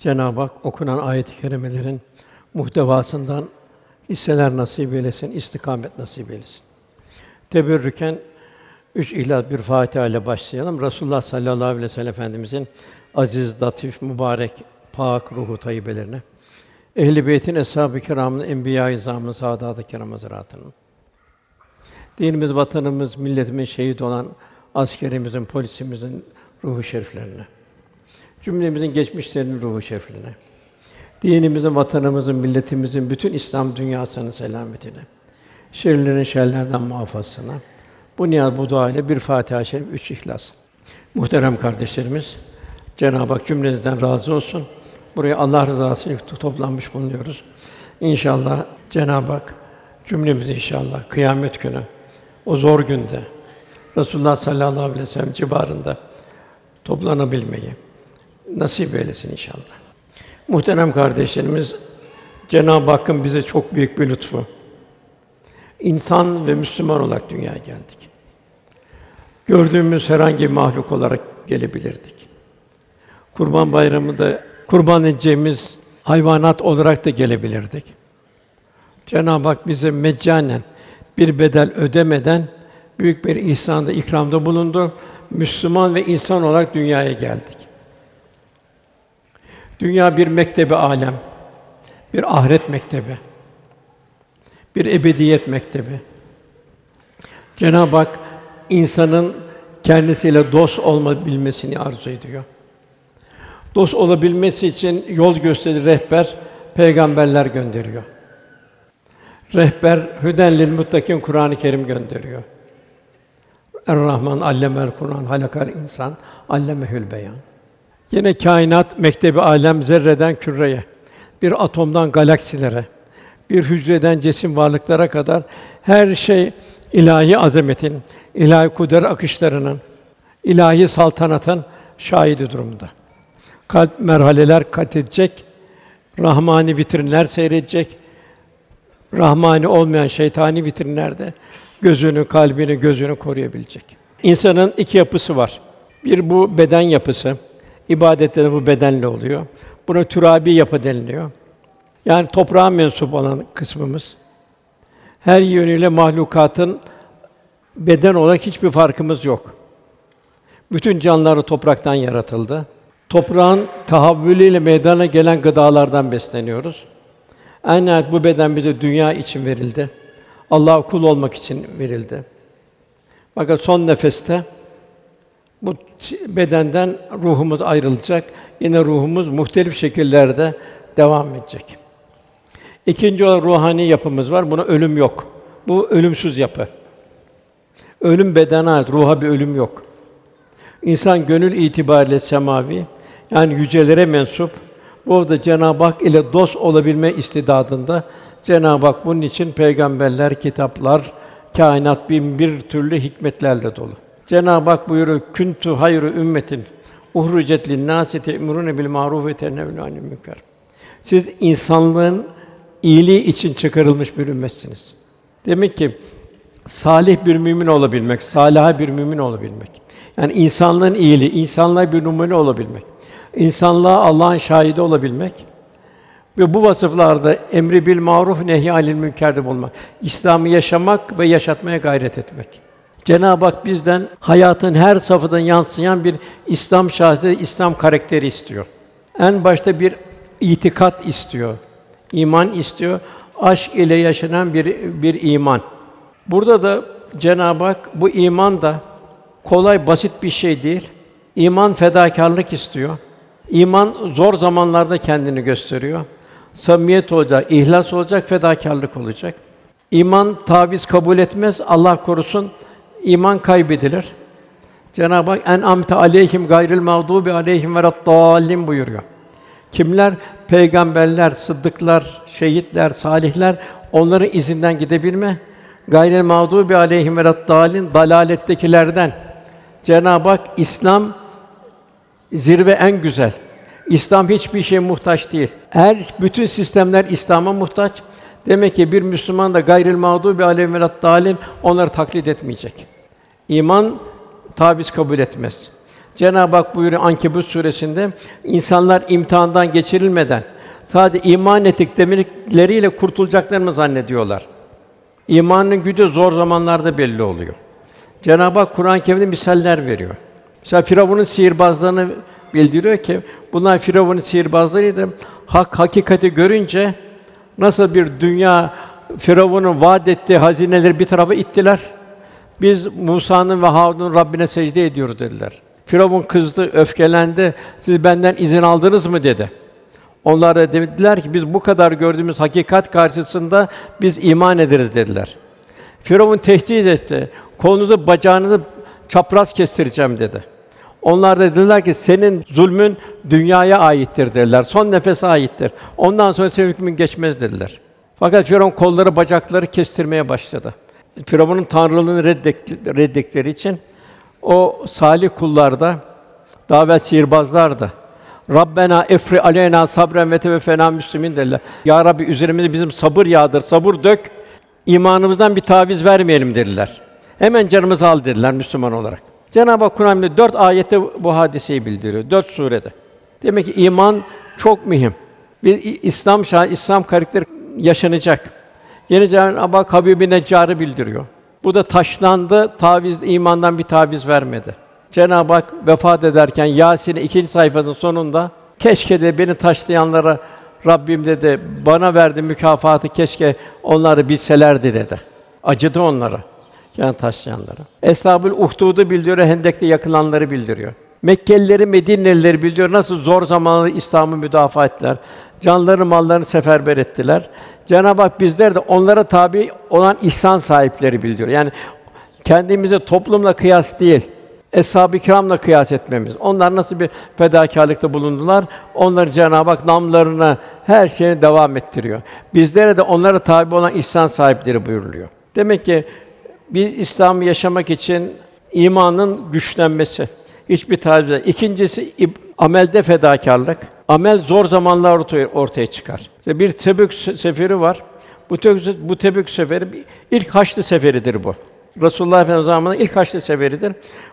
Cenab-ı Hak okunan ayet-i kerimelerin muhtevasından hisseler nasip eylesin, istikamet nasip eylesin. Teberrüken üç ihlas bir Fatiha ile başlayalım. Resulullah sallallahu aleyhi ve sellem Efendimizin aziz, latif, mübarek, pak ruhu tayyibelerine, Ehl-i Beyt'in eshab-ı kiramın, enbiya-i izamın, saadat-ı kiram dinimiz, vatanımız, milletimiz şehit olan askerimizin, polisimizin ruhu şeriflerine, cümlemizin geçmişlerinin ruhu şeriflerine, dinimizin, vatanımızın, milletimizin, bütün İslam dünyasının selametine, şerlerin şerlerden muhafazasına, bu niyaz, bu dua ile bir Fatiha-i Şerif, üç İhlas. Muhterem kardeşlerimiz, Cenab-ı Hak cümlenizden razı olsun. Buraya Allah rızası için toplanmış bulunuyoruz. İnşallah Cenab-ı Hak cümlemizi inşallah kıyamet günü o zor günde Resulullah sallallahu aleyhi ve sellem civarında toplanabilmeyi nasip eylesin inşallah. Muhterem kardeşlerimiz, Cenab-ı Hakk'ın bize çok büyük bir lütfu. İnsan ve Müslüman olarak dünyaya geldik. Gördüğümüz herhangi bir mahluk olarak gelebilirdik. Kurban Bayramı'nda kurban edeceğimiz hayvanat olarak da gelebilirdik. Cenab-ı Hak bize meccanen bir bedel ödemeden büyük bir ihsanda, ikramda bulundu. Müslüman ve insan olarak dünyaya geldik. Dünya bir mektebi alem, bir ahiret mektebi, bir ebediyet mektebi. Cenab-ı Hak insanın kendisiyle dost olma bilmesini arzu ediyor. Dost olabilmesi için yol gösterir rehber, peygamberler gönderiyor. Rehber hüdenlil muttakin Kur'an-ı Kerim gönderiyor. Er-Rahman allemel Kur'an halakal insan allemehül beyan. Yine kainat mektebi alem zerreden küreye, bir atomdan galaksilere, bir hücreden cesim varlıklara kadar her şey ilahi azametin, ilahi kudret akışlarının, ilahi saltanatın şahidi durumda. Kalp merhaleler kat edecek, rahmani vitrinler seyredecek. Rahmani olmayan şeytani vitrinlerde gözünü, kalbini, gözünü koruyabilecek. İnsanın iki yapısı var. Bir bu beden yapısı. İbadette de bu bedenle oluyor. Buna türabi yapı deniliyor. Yani toprağa mensup olan kısmımız. Her yönüyle mahlukatın beden olarak hiçbir farkımız yok. Bütün canlılar topraktan yaratıldı. Toprağın tahavvülüyle meydana gelen gıdalardan besleniyoruz. En nihayet bu beden bize dünya için verildi. Allah'a kul olmak için verildi. Fakat son nefeste bu bedenden ruhumuz ayrılacak. Yine ruhumuz muhtelif şekillerde devam edecek. İkinci olarak ruhani yapımız var. Buna ölüm yok. Bu ölümsüz yapı. Ölüm bedene ait, ruha bir ölüm yok. İnsan gönül itibariyle semavi, yani yücelere mensup. Bu da Cenab-ı Hak ile dost olabilme istidadında. Cenab-ı Hak bunun için peygamberler, kitaplar, kainat bin bir türlü hikmetlerle dolu. Cenab-ı Hak buyuruyor: "Kuntu hayru ümmetin uhricet lin-nâsi te'murûne bil ma'rûf ve tenhevne münker." Siz insanlığın iyiliği için çıkarılmış bir ümmetsiniz. Demek ki salih bir mümin olabilmek, salih bir mümin olabilmek. Yani insanlığın iyiliği, insanlığa bir numune olabilmek. İnsanlığa Allah'ın şahidi olabilmek ve bu vasıflarda emri bil maruf nehy anil münkerde bulmak. İslam'ı yaşamak ve yaşatmaya gayret etmek. Cenab-ı Hak bizden hayatın her safhadan yansıyan bir İslam şahsiyeti, İslam karakteri istiyor. En başta bir itikat istiyor. iman istiyor. Aşk ile yaşanan bir bir iman. Burada da Cenab-ı Hak bu iman da kolay basit bir şey değil. İman fedakarlık istiyor. İman zor zamanlarda kendini gösteriyor. Samimiyet olacak, ihlas olacak, fedakarlık olacak. İman taviz kabul etmez. Allah korusun iman kaybedilir. Cenab-ı Hak en amte aleyhim gayril mağdubi aleyhim ve dallin buyuruyor. Kimler peygamberler, sıddıklar, şehitler, salihler onların izinden gidebilme. Gayril mağdubi aleyhim ve dallin dalalettekilerden. Cenab-ı Hak İslam zirve en güzel. İslam hiçbir şeye muhtaç değil. Her bütün sistemler İslam'a muhtaç. Demek ki bir Müslüman da gayril mağdubi aleyhim ve dalim onları taklit etmeyecek. İman taviz kabul etmez. Cenab-ı Hak buyuruyor Ankebut suresinde insanlar imtihandan geçirilmeden sadece iman ettik demekleriyle kurtulacaklarını zannediyorlar. İmanın gücü zor zamanlarda belli oluyor. Cenab-ı Hak Kur'an-ı Kerim'de misaller veriyor. Mesela Firavun'un sihirbazlarını bildiriyor ki bunlar Firavun'un sihirbazlarıydı. Hak hakikati görünce nasıl bir dünya Firavun'un vaat ettiği hazineleri bir tarafa ittiler. Biz Musa'nın ve Harun'un Rabbine secde ediyoruz dediler. Firavun kızdı, öfkelendi. Siz benden izin aldınız mı dedi. Onlar da dediler ki biz bu kadar gördüğümüz hakikat karşısında biz iman ederiz dediler. Firavun tehdit etti. Kolunuzu, bacağınızı çapraz kestireceğim dedi. Onlar da dediler ki senin zulmün dünyaya aittir dediler. Son nefese aittir. Ondan sonra senin hükmün geçmez dediler. Fakat Firavun kolları, bacakları kestirmeye başladı. Firavun'un tanrılığını reddet- reddettikleri için o salih kullarda daha evvel sihirbazlar da Rabbena efri aleyna sabren ve teveffena müslimin dediler. Ya Rabbi üzerimize bizim sabır yağdır, sabır dök. imanımızdan bir taviz vermeyelim dediler. Hemen canımızı al dediler Müslüman olarak. Cenab-ı Hak Kur'an'da dört ayette bu hadiseyi bildiriyor. Dört surede. Demek ki iman çok mühim. Bir İslam şah, İslam karakteri yaşanacak. Yine Cenab-ı Hak Habib-i Neccar'ı bildiriyor. Bu da taşlandı, taviz imandan bir taviz vermedi. Cenab-ı Hak vefat ederken Yasin'in ikinci sayfasının sonunda keşke de beni taşlayanlara Rabbim dedi bana verdi mükafatı keşke onlar da bilselerdi dedi. Acıdı onlara. Yani taşlayanlara. Eshab-ül Uhdud'u bildiriyor, Hendek'te yakılanları bildiriyor. Mekkelileri, Medinelileri bildiriyor. Nasıl zor zamanlarda İslam'ı müdafaa ettiler. Canlarını, mallarını seferber ettiler. Cenab-ı Hak bizler de onlara tabi olan ihsan sahipleri bildiriyor. Yani kendimize toplumla kıyas değil, Eshab-ı Kiram'la kıyas etmemiz. Onlar nasıl bir fedakârlıkta bulundular? Onları Cenab-ı Hak namlarına her şeyini devam ettiriyor. Bizlere de onlara tabi olan ihsan sahipleri buyuruluyor. Demek ki biz İslam'ı yaşamak için imanın güçlenmesi hiçbir yok. İkincisi amelde fedakarlık. Amel zor zamanlar ortaya, ortaya çıkar. İşte bir Tebük se- seferi var. Bu Tebük, bu Tebük seferi bir- ilk Haçlı seferidir bu. Resulullah Efendimiz zamanında ilk Haçlı seferidir.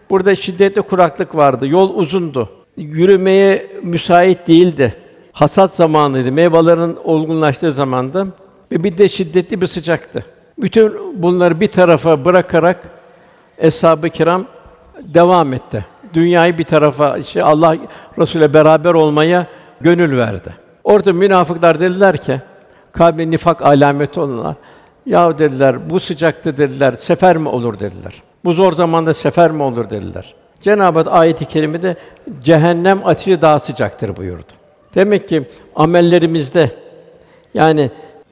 Burada şiddetli kuraklık vardı. Yol uzundu. Yürümeye müsait değildi. Hasat zamanıydı. Meyvelerin olgunlaştığı zamandı ve bir de şiddetli bir sıcaktı. Bütün bunları bir tarafa bırakarak Eshab-ı Kiram devam etti. Dünyayı bir tarafa, işte Allah Resulü'yle beraber olmaya gönül verdi. Orada münafıklar dediler ki, kalbi nifak alameti olanlar, ya dediler, bu sıcakta dediler, sefer mi olur dediler. Bu zor zamanda sefer mi olur dediler. Cenab-ı Hak ayet-i kerimede cehennem ateşi daha sıcaktır buyurdu. Demek ki amellerimizde yani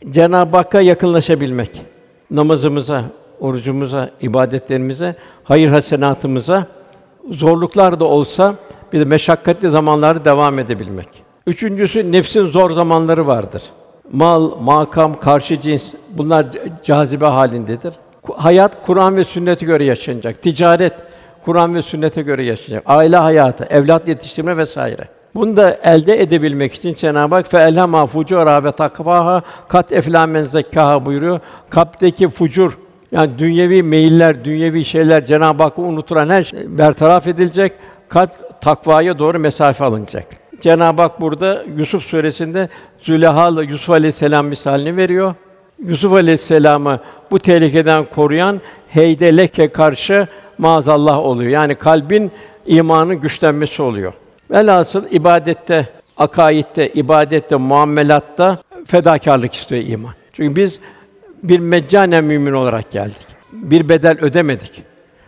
Cenab-ı Hakk'a yakınlaşabilmek, namazımıza, orucumuza, ibadetlerimize, hayır hasenatımıza zorluklar da olsa bir de meşakkatli zamanlarda devam edebilmek. Üçüncüsü nefsin zor zamanları vardır. Mal, makam, karşı cins bunlar cazibe halindedir. Hayat Kur'an ve sünnete göre yaşanacak. Ticaret Kur'an ve sünnete göre yaşayacak. Aile hayatı, evlat yetiştirme vesaire. Bunu da elde edebilmek için Cenab-ı Hak fe'elhema fucura ve takvaha kat efla men zekkaha buyuruyor. Kalpteki fucur yani dünyevi meyiller, dünyevi şeyler Cenab-ı Hakk'ı unuturan her şey bertaraf edilecek. Kalp takvaya doğru mesafe alınacak. Cenab-ı Hak burada Yusuf suresinde Züleyha'la Yusuf Aleyhisselam misalini veriyor. Yusuf Aleyhisselam'ı bu tehlikeden koruyan heydeleke karşı maazallah oluyor. Yani kalbin imanın güçlenmesi oluyor. Velhasıl ibadette, akaidde, ibadette, muamelatta fedakarlık istiyor iman. Çünkü biz bir meccanen mümin olarak geldik. Bir bedel ödemedik.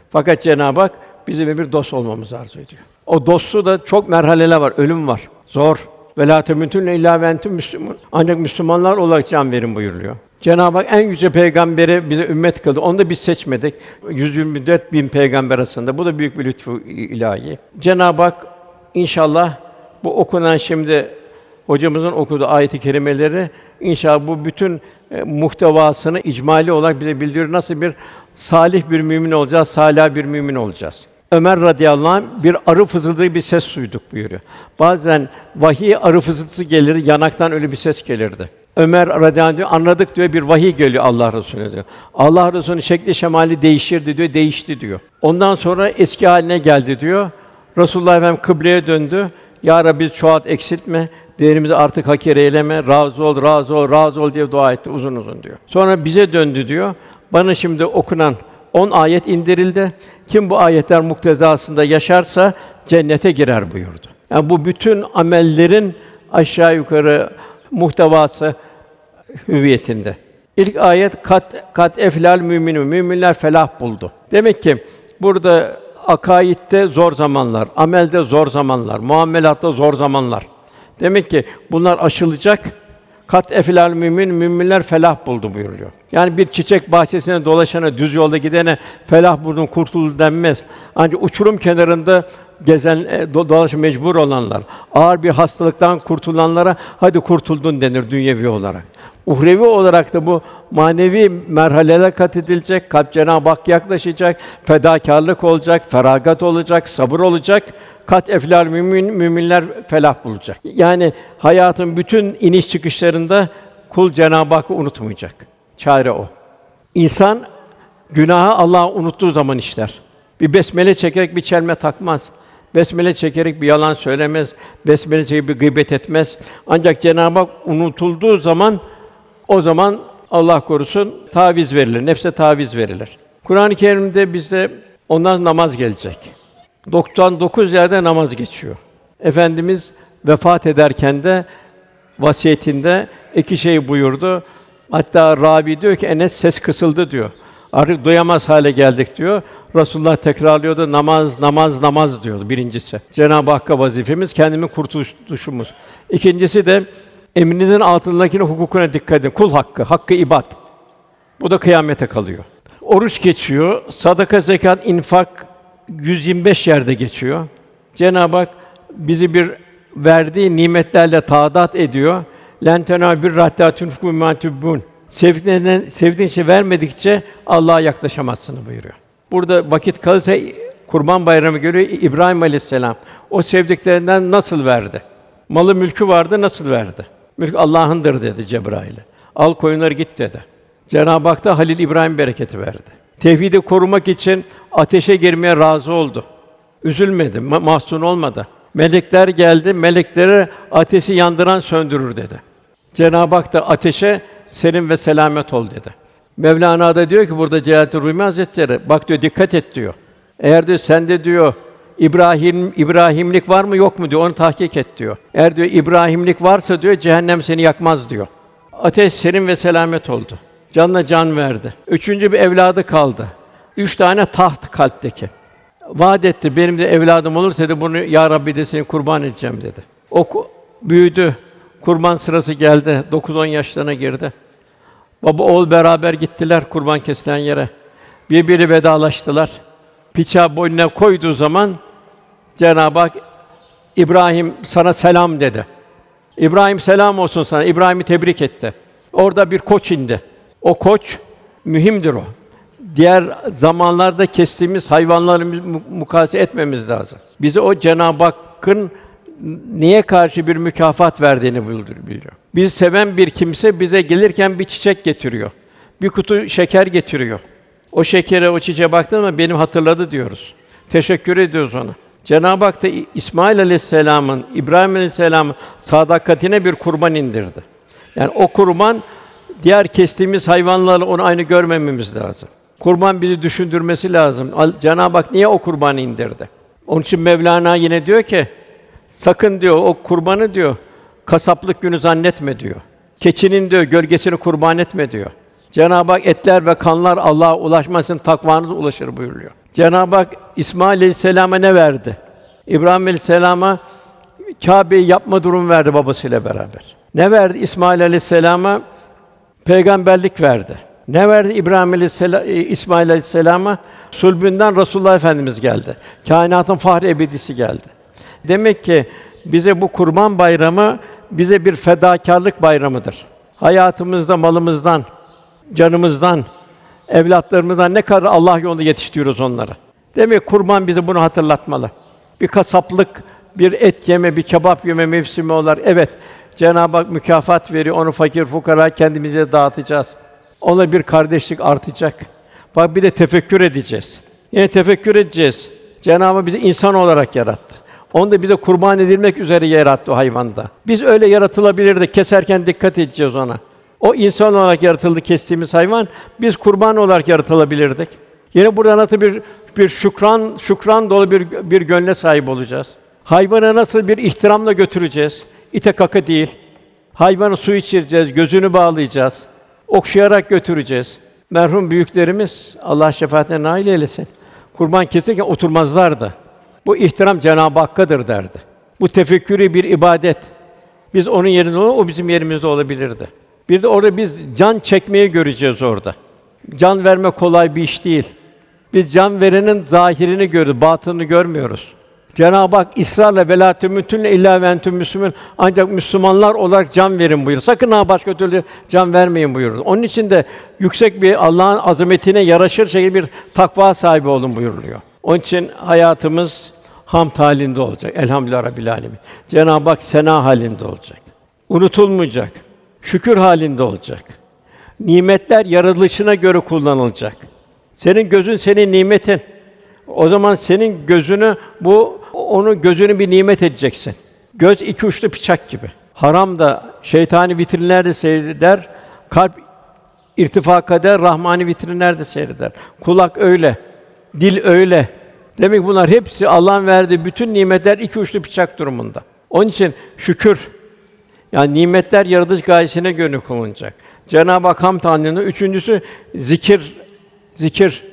Fakat Cenab-ı Hak bizim bir dost olmamızı arzu ediyor. O dostluğu da çok merhaleler var, ölüm var. Zor. Ve la temutun illa ve entum müslümun. Ancak Müslümanlar olarak can verin buyuruluyor. Cenab-ı Hak en yüce peygamberi bize ümmet kıldı. Onu da biz seçmedik. 124 bin peygamber arasında. Bu da büyük bir lütfu ilahi. Cenab-ı Hak inşallah bu okunan şimdi hocamızın okuduğu ayet-i kerimeleri inşallah bu bütün e, muhtevasını icmali olarak bize bildiriyor. Nasıl bir salih bir mümin olacağız, salih bir mümin olacağız. Ömer radıyallahu anh bir arı fısıldığı bir ses duyduk buyuruyor. Bazen vahiy arı fısıltısı gelir, yanaktan öyle bir ses gelirdi. Ömer radıyallahu anh diyor, anladık diyor bir vahiy geliyor Allah Resulüne diyor. Allah Resulü'nün şekli şemali değişirdi diyor, değişti diyor. Ondan sonra eski haline geldi diyor. Resulullah Efendimiz kıbleye döndü. Ya Rabbi çoğalt eksiltme. Değerimizi artık hakir eyleme. Razı ol, razı ol, razı ol diye dua etti uzun uzun diyor. Sonra bize döndü diyor. Bana şimdi okunan 10 ayet indirildi. Kim bu ayetler muktezasında yaşarsa cennete girer buyurdu. Yani bu bütün amellerin aşağı yukarı muhtevası hüviyetinde. İlk ayet kat kat eflal müminun. Müminler felah buldu. Demek ki burada akaidde zor zamanlar, amelde zor zamanlar, muamelatta zor zamanlar. Demek ki bunlar aşılacak. Kat eflal mümin müminler felah buldu buyuruyor. Yani bir çiçek bahçesine dolaşana, düz yolda gidene felah buldun, kurtuldu denmez. Ancak uçurum kenarında gezen, e, dolaş mecbur olanlar, ağır bir hastalıktan kurtulanlara hadi kurtuldun denir dünyevi olarak. Uhrevi olarak da bu manevi merhaleler kat edilecek, kalp Cenab-ı Hak yaklaşacak, fedakarlık olacak, feragat olacak, sabır olacak. Kat eflal mümin müminler felah bulacak. Yani hayatın bütün iniş çıkışlarında kul Cenab-ı Hakk'ı unutmayacak. Çare o. İnsan günahı Allah'ı unuttuğu zaman işler. Bir besmele çekerek bir çelme takmaz. Besmele çekerek bir yalan söylemez. Besmele çekerek bir gıybet etmez. Ancak Cenab-ı Hak unutulduğu zaman o zaman Allah korusun taviz verilir. Nefse taviz verilir. Kur'an-ı Kerim'de bize ondan namaz gelecek. 99 yerde namaz geçiyor. Efendimiz vefat ederken de vasiyetinde iki şey buyurdu. Hatta Rabi diyor ki Enes ses kısıldı diyor. Artık duyamaz hale geldik diyor. Resulullah tekrarlıyordu. Namaz, namaz, namaz diyordu birincisi. Cenab-ı Hakk'a vazifemiz, kendimi kurtuluşumuz. İkincisi de emrinizin altındakine hukukuna dikkat edin. Kul hakkı, hakkı ibad. Bu da kıyamete kalıyor. Oruç geçiyor, sadaka, zekat, infak 125 yerde geçiyor. Cenab-ı Hak bizi bir verdiği nimetlerle taadat ediyor. Len tenâbir hattâ tunfiku mimâ tuhibbûn. Sevdiğinden sevdiğin şey vermedikçe Allah'a yaklaşamazsın buyuruyor. Burada vakit kalırsa Kurban Bayramı görüyor İbrahim Aleyhisselam o sevdiklerinden nasıl verdi? Malı mülkü vardı nasıl verdi? Mülk Allah'ındır dedi Cebrail'e. Al koyunları git dedi. Cenab-ı Hak da Halil İbrahim bereketi verdi. Tevhidi korumak için ateşe girmeye razı oldu. Üzülmedi, ma- mahzun olmadı. Melekler geldi, melekleri ateşi yandıran söndürür dedi. Cenab-ı Hak da ateşe serin ve selamet ol dedi. Mevlana da diyor ki burada Celalettin Rumi Hazretleri bak diyor dikkat et diyor. Eğer diyor sende diyor İbrahim İbrahimlik var mı yok mu diyor onu tahkik et diyor. Eğer diyor İbrahimlik varsa diyor cehennem seni yakmaz diyor. Ateş serin ve selamet oldu. Canla can verdi. Üçüncü bir evladı kaldı. Üç tane taht kalpteki. Vaat etti benim de evladım olursa dedi bunu ya Rabbi de seni kurban edeceğim dedi. O büyüdü. Kurban sırası geldi. 9-10 yaşlarına girdi. Baba oğul beraber gittiler kurban kesilen yere. Birbiri vedalaştılar. Bıçağı boynuna koyduğu zaman Cenab-ı Hak İbrahim sana selam dedi. İbrahim selam olsun sana. İbrahim'i tebrik etti. Orada bir koç indi. O koç mühimdir o. Diğer zamanlarda kestiğimiz hayvanları mu- mukayese etmemiz lazım. Bize o Cenab-ı Hakk'ın niye karşı bir mükafat verdiğini biliyor. Bizi seven bir kimse bize gelirken bir çiçek getiriyor. Bir kutu şeker getiriyor. O şekere, o çiçeğe baktın mı benim hatırladı diyoruz. Teşekkür ediyoruz ona. Cenab-ı Hak da İsmail Aleyhisselam'ın, İbrahim Aleyhisselam'ın sadakatine bir kurban indirdi. Yani o kurban diğer kestiğimiz hayvanlarla onu aynı görmememiz lazım. Kurban bizi düşündürmesi lazım. Cenab-ı Hak niye o kurbanı indirdi? Onun için Mevlana yine diyor ki sakın diyor o kurbanı diyor kasaplık günü zannetme diyor. Keçinin diyor gölgesini kurban etme diyor. Cenab-ı Hak etler ve kanlar Allah'a ulaşmasın takvanız ulaşır buyuruyor. Cenab-ı Hak İsmail Aleyhisselam'a ne verdi? İbrahim Aleyhisselam'a Kâbe'yi yapma durum verdi babasıyla beraber. Ne verdi İsmail Aleyhisselam'a? Peygamberlik verdi. Ne verdi İbrahim Aleyhisselam İsmail Aleyhisselam'a? Sulbünden Resulullah Efendimiz geldi. Kainatın fahri ebedisi geldi. Demek ki bize bu Kurban Bayramı bize bir fedakarlık bayramıdır. Hayatımızda malımızdan, canımızdan, evlatlarımızdan ne kadar Allah yolunda yetiştiriyoruz onları. Demek ki kurban bize bunu hatırlatmalı. Bir kasaplık, bir et yeme, bir kebap yeme mevsimi olar. Evet, Cenab-ı Hak mükafat veriyor. Onu fakir fukara kendimize dağıtacağız. Ona bir kardeşlik artacak. Bak bir de tefekkür edeceğiz. Yine tefekkür edeceğiz. Cenab-ı Hak bizi insan olarak yarattı. Onu da bize kurban edilmek üzere yarattı o hayvanda. Biz öyle yaratılabilirdik. Keserken dikkat edeceğiz ona. O insan olarak yaratıldı kestiğimiz hayvan. Biz kurban olarak yaratılabilirdik. Yine burada nasıl bir bir şükran şükran dolu bir bir gönle sahip olacağız. Hayvana nasıl bir ihtiramla götüreceğiz? İte kaka değil. Hayvanı su içireceğiz, gözünü bağlayacağız. Okşayarak götüreceğiz. Merhum büyüklerimiz Allah şefaatine nail eylesin. Kurban keserken oturmazlardı. Bu ihtiram Cenab-ı Hakk'adır derdi. Bu tefekkürü bir ibadet. Biz onun yerinde olur, o bizim yerimizde olabilirdi. Bir de orada biz can çekmeyi göreceğiz orada. Can verme kolay bir iş değil. Biz can verenin zahirini görüyoruz, batını görmüyoruz. Cenab-ı Hak ısrarla velâ tümütünle illâ ve entüm müslümün ancak Müslümanlar olarak can verin buyuruyor. Sakın ha başka türlü can vermeyin buyuruyor. Onun için de yüksek bir Allah'ın azametine yaraşır şekilde bir takva sahibi olun buyuruluyor. Onun için hayatımız hamd halinde olacak. Elhamdülillah Rabbil Alemin. Cenab-ı Hak sena halinde olacak. Unutulmayacak. Şükür halinde olacak. Nimetler yaratılışına göre kullanılacak. Senin gözün senin nimetin. O zaman senin gözünü bu onu gözünü bir nimet edeceksin. Göz iki uçlu bıçak gibi. Haram da şeytani vitrinlerde seyreder, kalp irtifa kader, rahmani vitrinlerde seyreder. Kulak öyle, dil öyle. Demek bunlar hepsi Allah'ın verdiği bütün nimetler iki uçlu bıçak durumunda. Onun için şükür yani nimetler yaratılış gayesine göre kullanılacak. Cenab-ı Hak hamd halinde. Üçüncüsü zikir. Zikir.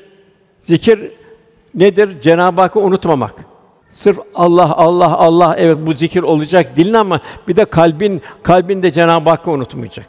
Zikir nedir? Cenab-ı Hakk'ı unutmamak. Sırf Allah Allah Allah evet bu zikir olacak dilin ama bir de kalbin kalbinde Cenab-ı Hakk'ı unutmayacak.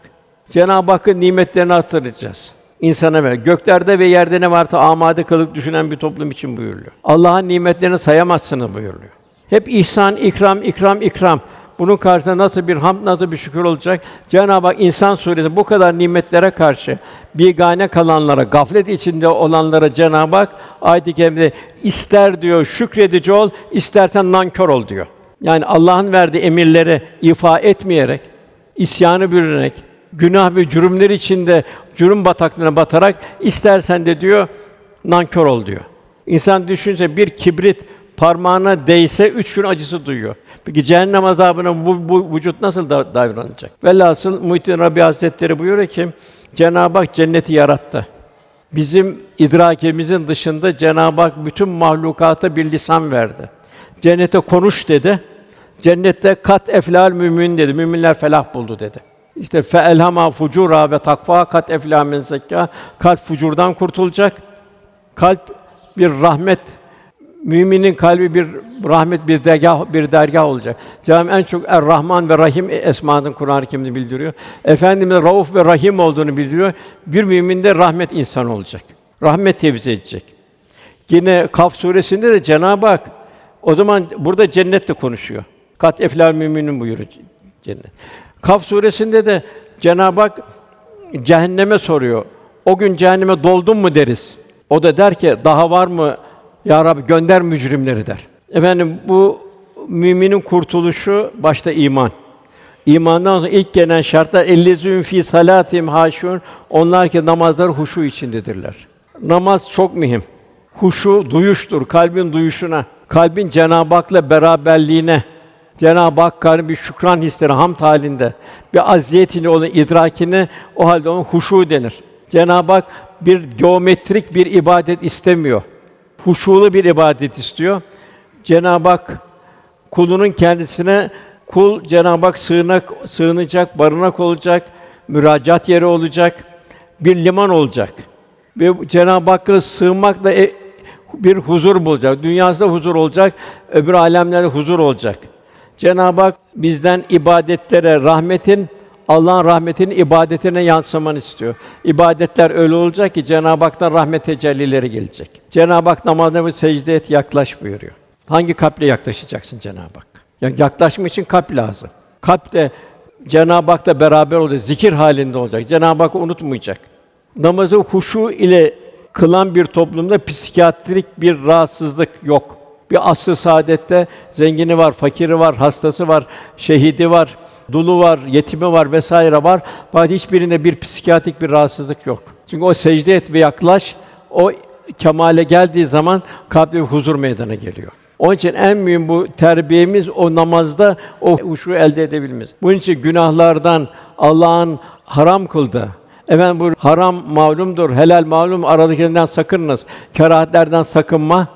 Cenab-ı Hakk'ın nimetlerini hatırlayacağız. İnsana ver. Göklerde ve yerde ne varsa amade kalıp düşünen bir toplum için buyuruluyor. Allah'ın nimetlerini sayamazsınız buyuruluyor. Hep ihsan, ikram, ikram, ikram. Bunun karşısında nasıl bir hamd, nasıl bir şükür olacak? Cenab-ı Hak İnsan Suresi bu kadar nimetlere karşı bigane kalanlara, gaflet içinde olanlara Cenab-ı Hak ayet-i kerimede ister diyor şükredici ol, istersen nankör ol diyor. Yani Allah'ın verdiği emirleri ifa etmeyerek, isyanı bürünerek, günah ve cürümler içinde cürüm bataklığına batarak istersen de diyor nankör ol diyor. İnsan düşünse bir kibrit parmağına değse üç gün acısı duyuyor. Peki cehennem azabına bu, bu vücut nasıl da, davranacak? Velhasıl Muhittin Rabi Hazretleri buyuruyor ki Cenab-ı Hak cenneti yarattı. Bizim idrakimizin dışında Cenab-ı Hak bütün mahlukata bir lisan verdi. Cennete konuş dedi. Cennette kat eflal mümin dedi. Müminler felah buldu dedi. İşte fe elhama fucura ve takva kat min zekâ. Kalp fucurdan kurtulacak. Kalp bir rahmet Müminin kalbi bir rahmet bir dergah bir dergah olacak. Cenab-ı en çok Er-Rahman ve Rahim esmanın Kur'an-ı Kerim'de bildiriyor. Efendimiz Rauf ve Rahim olduğunu bildiriyor. Bir mümin de rahmet insan olacak. Rahmet tevzi edecek. Yine Kaf suresinde de Cenab-ı Hak o zaman burada cennette konuşuyor. Kat eflal müminin buyuruyor cennet. Kaf suresinde de Cenab-ı Hak cehenneme soruyor. O gün cehenneme doldun mu deriz. O da der ki daha var mı ya Rabbi gönder mücrimleri der. Efendim bu müminin kurtuluşu başta iman. İmandan sonra ilk gelen şartlar ellezün fi salatim haşun. Onlar ki namazlar huşu içindedirler. Namaz çok mühim. Huşu duyuştur, kalbin duyuşuna, kalbin Cenab-ı Hak'la beraberliğine, Cenab-ı Hakk'a bir şükran hisleri hamd halinde, bir aziyetini olan idrakini o halde onun huşu denir. Cenab-ı Hak bir geometrik bir ibadet istemiyor huşulu bir ibadet istiyor. Cenab-ı Hak kulunun kendisine kul Cenab-ı Hak sığınak sığınacak, barınak olacak, müracaat yeri olacak, bir liman olacak. Ve Cenab-ı Hakk'a sığınmakla e, bir huzur bulacak. Dünyasında huzur olacak, öbür alemlerde huzur olacak. Cenab-ı Hak bizden ibadetlere rahmetin Allah'ın rahmetinin ibadetine yansımanı istiyor. İbadetler öyle olacak ki Cenab-ı Hak'tan rahmet tecellileri gelecek. Cenab-ı Hak namazda ve secde et yaklaş buyuruyor. Hangi kalple yaklaşacaksın Cenab-ı Hak? Yani yaklaşmak için kalp lazım. Kalp de Cenab-ı Hak'la beraber olacak, zikir halinde olacak. Cenab-ı Hak'ı unutmayacak. Namazı huşu ile kılan bir toplumda psikiyatrik bir rahatsızlık yok. Bir asr saadette zengini var, fakiri var, hastası var, şehidi var, dulu var, yetimi var vesaire var. Fakat hiçbirinde bir psikiyatrik bir rahatsızlık yok. Çünkü o secde et ve yaklaş, o kemale geldiği zaman kalpte bir huzur meydana geliyor. Onun için en mühim bu terbiyemiz o namazda o huşu elde edebilmemiz. Bunun için günahlardan Allah'ın haram kıldı. Efendim bu haram malumdur, helal malum aradakilerinden sakınınız. Kerahatlerden sakınma.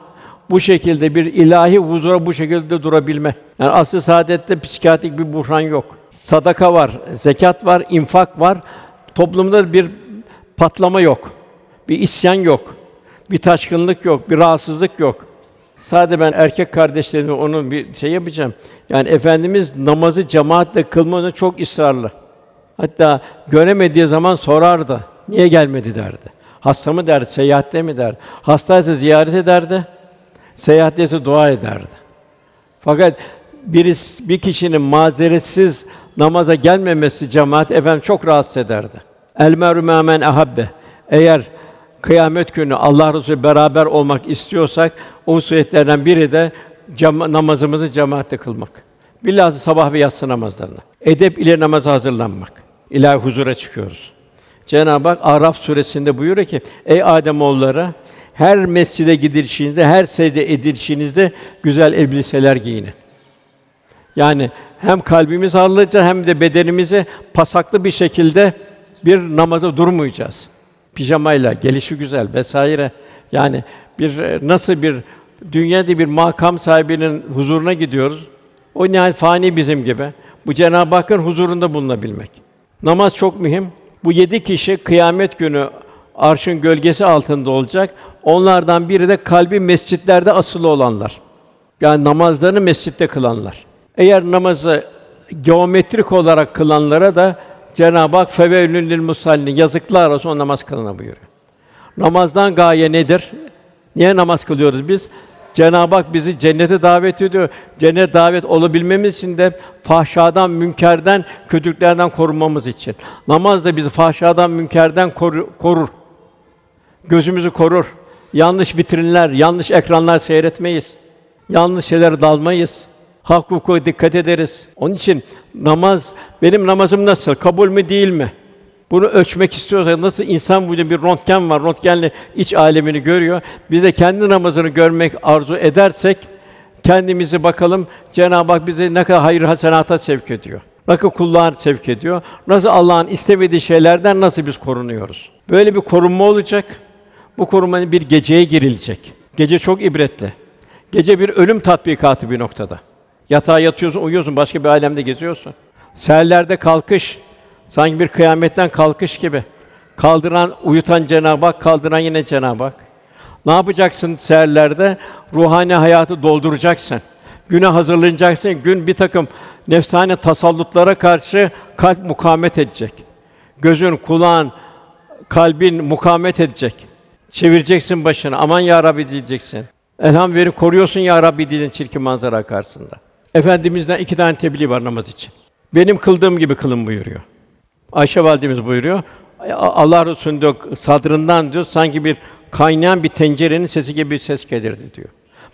Bu şekilde bir ilahi huzura bu şekilde durabilme. Yani asıl saadette psikiyatrik bir buhran yok. Sadaka var, zekat var, infak var. Toplumda bir patlama yok. Bir isyan yok. Bir taşkınlık yok, bir rahatsızlık yok. Sadece ben erkek kardeşlerime onun bir şey yapacağım. Yani efendimiz namazı cemaatle kılmanı çok ısrarlı. Hatta göremediği zaman sorardı. Niye gelmedi derdi. Hasta mı derdi, seyahatte mi derdi. Hastaysa ziyaret ederdi. Seyahatteyse dua ederdi. Fakat birisi bir kişinin mazeretsiz namaza gelmemesi cemaat efendim çok rahatsız ederdi. El meru men ahabbe. Eğer kıyamet günü Allah Resulü beraber olmak istiyorsak o hususiyetlerden biri de cema- namazımızı cemaatle kılmak. Bilhassa sabah ve yatsı namazlarını. Edep ile namaza hazırlanmak. İlahi huzura çıkıyoruz. Cenab-ı Hak Araf suresinde buyuruyor ki: Ey Adem oğulları her mescide gidişinizde, her secde edilişinizde güzel elbiseler giyinin. Yani hem kalbimiz hazırlayacağız hem de bedenimizi pasaklı bir şekilde bir namaza durmayacağız. Pijamayla, gelişi güzel vesaire. Yani bir nasıl bir dünyada bir makam sahibinin huzuruna gidiyoruz. O nihayet fani bizim gibi. Bu Cenab-ı Hakk'ın huzurunda bulunabilmek. Namaz çok mühim. Bu yedi kişi kıyamet günü arşın gölgesi altında olacak. Onlardan biri de kalbi mescitlerde asılı olanlar. Yani namazlarını mescitte kılanlar. Eğer namazı geometrik olarak kılanlara da Cenab-ı Hak feveylün lil musallin yazıklar olsun o namaz kılana buyuruyor. Namazdan gaye nedir? Niye namaz kılıyoruz biz? Cenab-ı Hak bizi cennete davet ediyor. Cennet davet olabilmemiz için de fahşadan, münkerden, kötülüklerden korunmamız için. Namaz da bizi fahşadan, münkerden koru- korur. Gözümüzü korur. Yanlış vitrinler, yanlış ekranlar seyretmeyiz. Yanlış şeylere dalmayız. Hak hukuka dikkat ederiz. Onun için namaz, benim namazım nasıl? Kabul mü değil mi? Bunu ölçmek istiyorsak nasıl insan vücudu bir röntgen var, röntgenle iç alemini görüyor. Biz de kendi namazını görmek arzu edersek kendimizi bakalım Cenab-ı Hak bizi ne kadar hayır hasenata sevk ediyor. Nasıl kulluğa sevk ediyor? Nasıl Allah'ın istemediği şeylerden nasıl biz korunuyoruz? Böyle bir korunma olacak. Bu korunmanın bir geceye girilecek. Gece çok ibretli. Gece bir ölüm tatbikatı bir noktada. Yatağa yatıyorsun, uyuyorsun, başka bir alemde geziyorsun. Seherlerde kalkış, sanki bir kıyametten kalkış gibi. Kaldıran, uyutan Cenab-ı Hak, kaldıran yine Cenab-ı Hak. Ne yapacaksın seherlerde? Ruhani hayatı dolduracaksın. Güne hazırlanacaksın. Gün bir takım nefsane tasallutlara karşı kalp mukavemet edecek. Gözün, kulağın, kalbin mukavemet edecek. Çevireceksin başını. Aman ya Rabbi diyeceksin. Elhamdülillah koruyorsun ya Rabbi diyeceksin çirkin manzara karşısında. Efendimizden iki tane tebliğ var namaz için. Benim kıldığım gibi kılın buyuruyor. Ayşe validemiz buyuruyor. Allah Resulü'nün diyor, sadrından diyor sanki bir kaynayan bir tencerenin sesi gibi bir ses gelirdi diyor.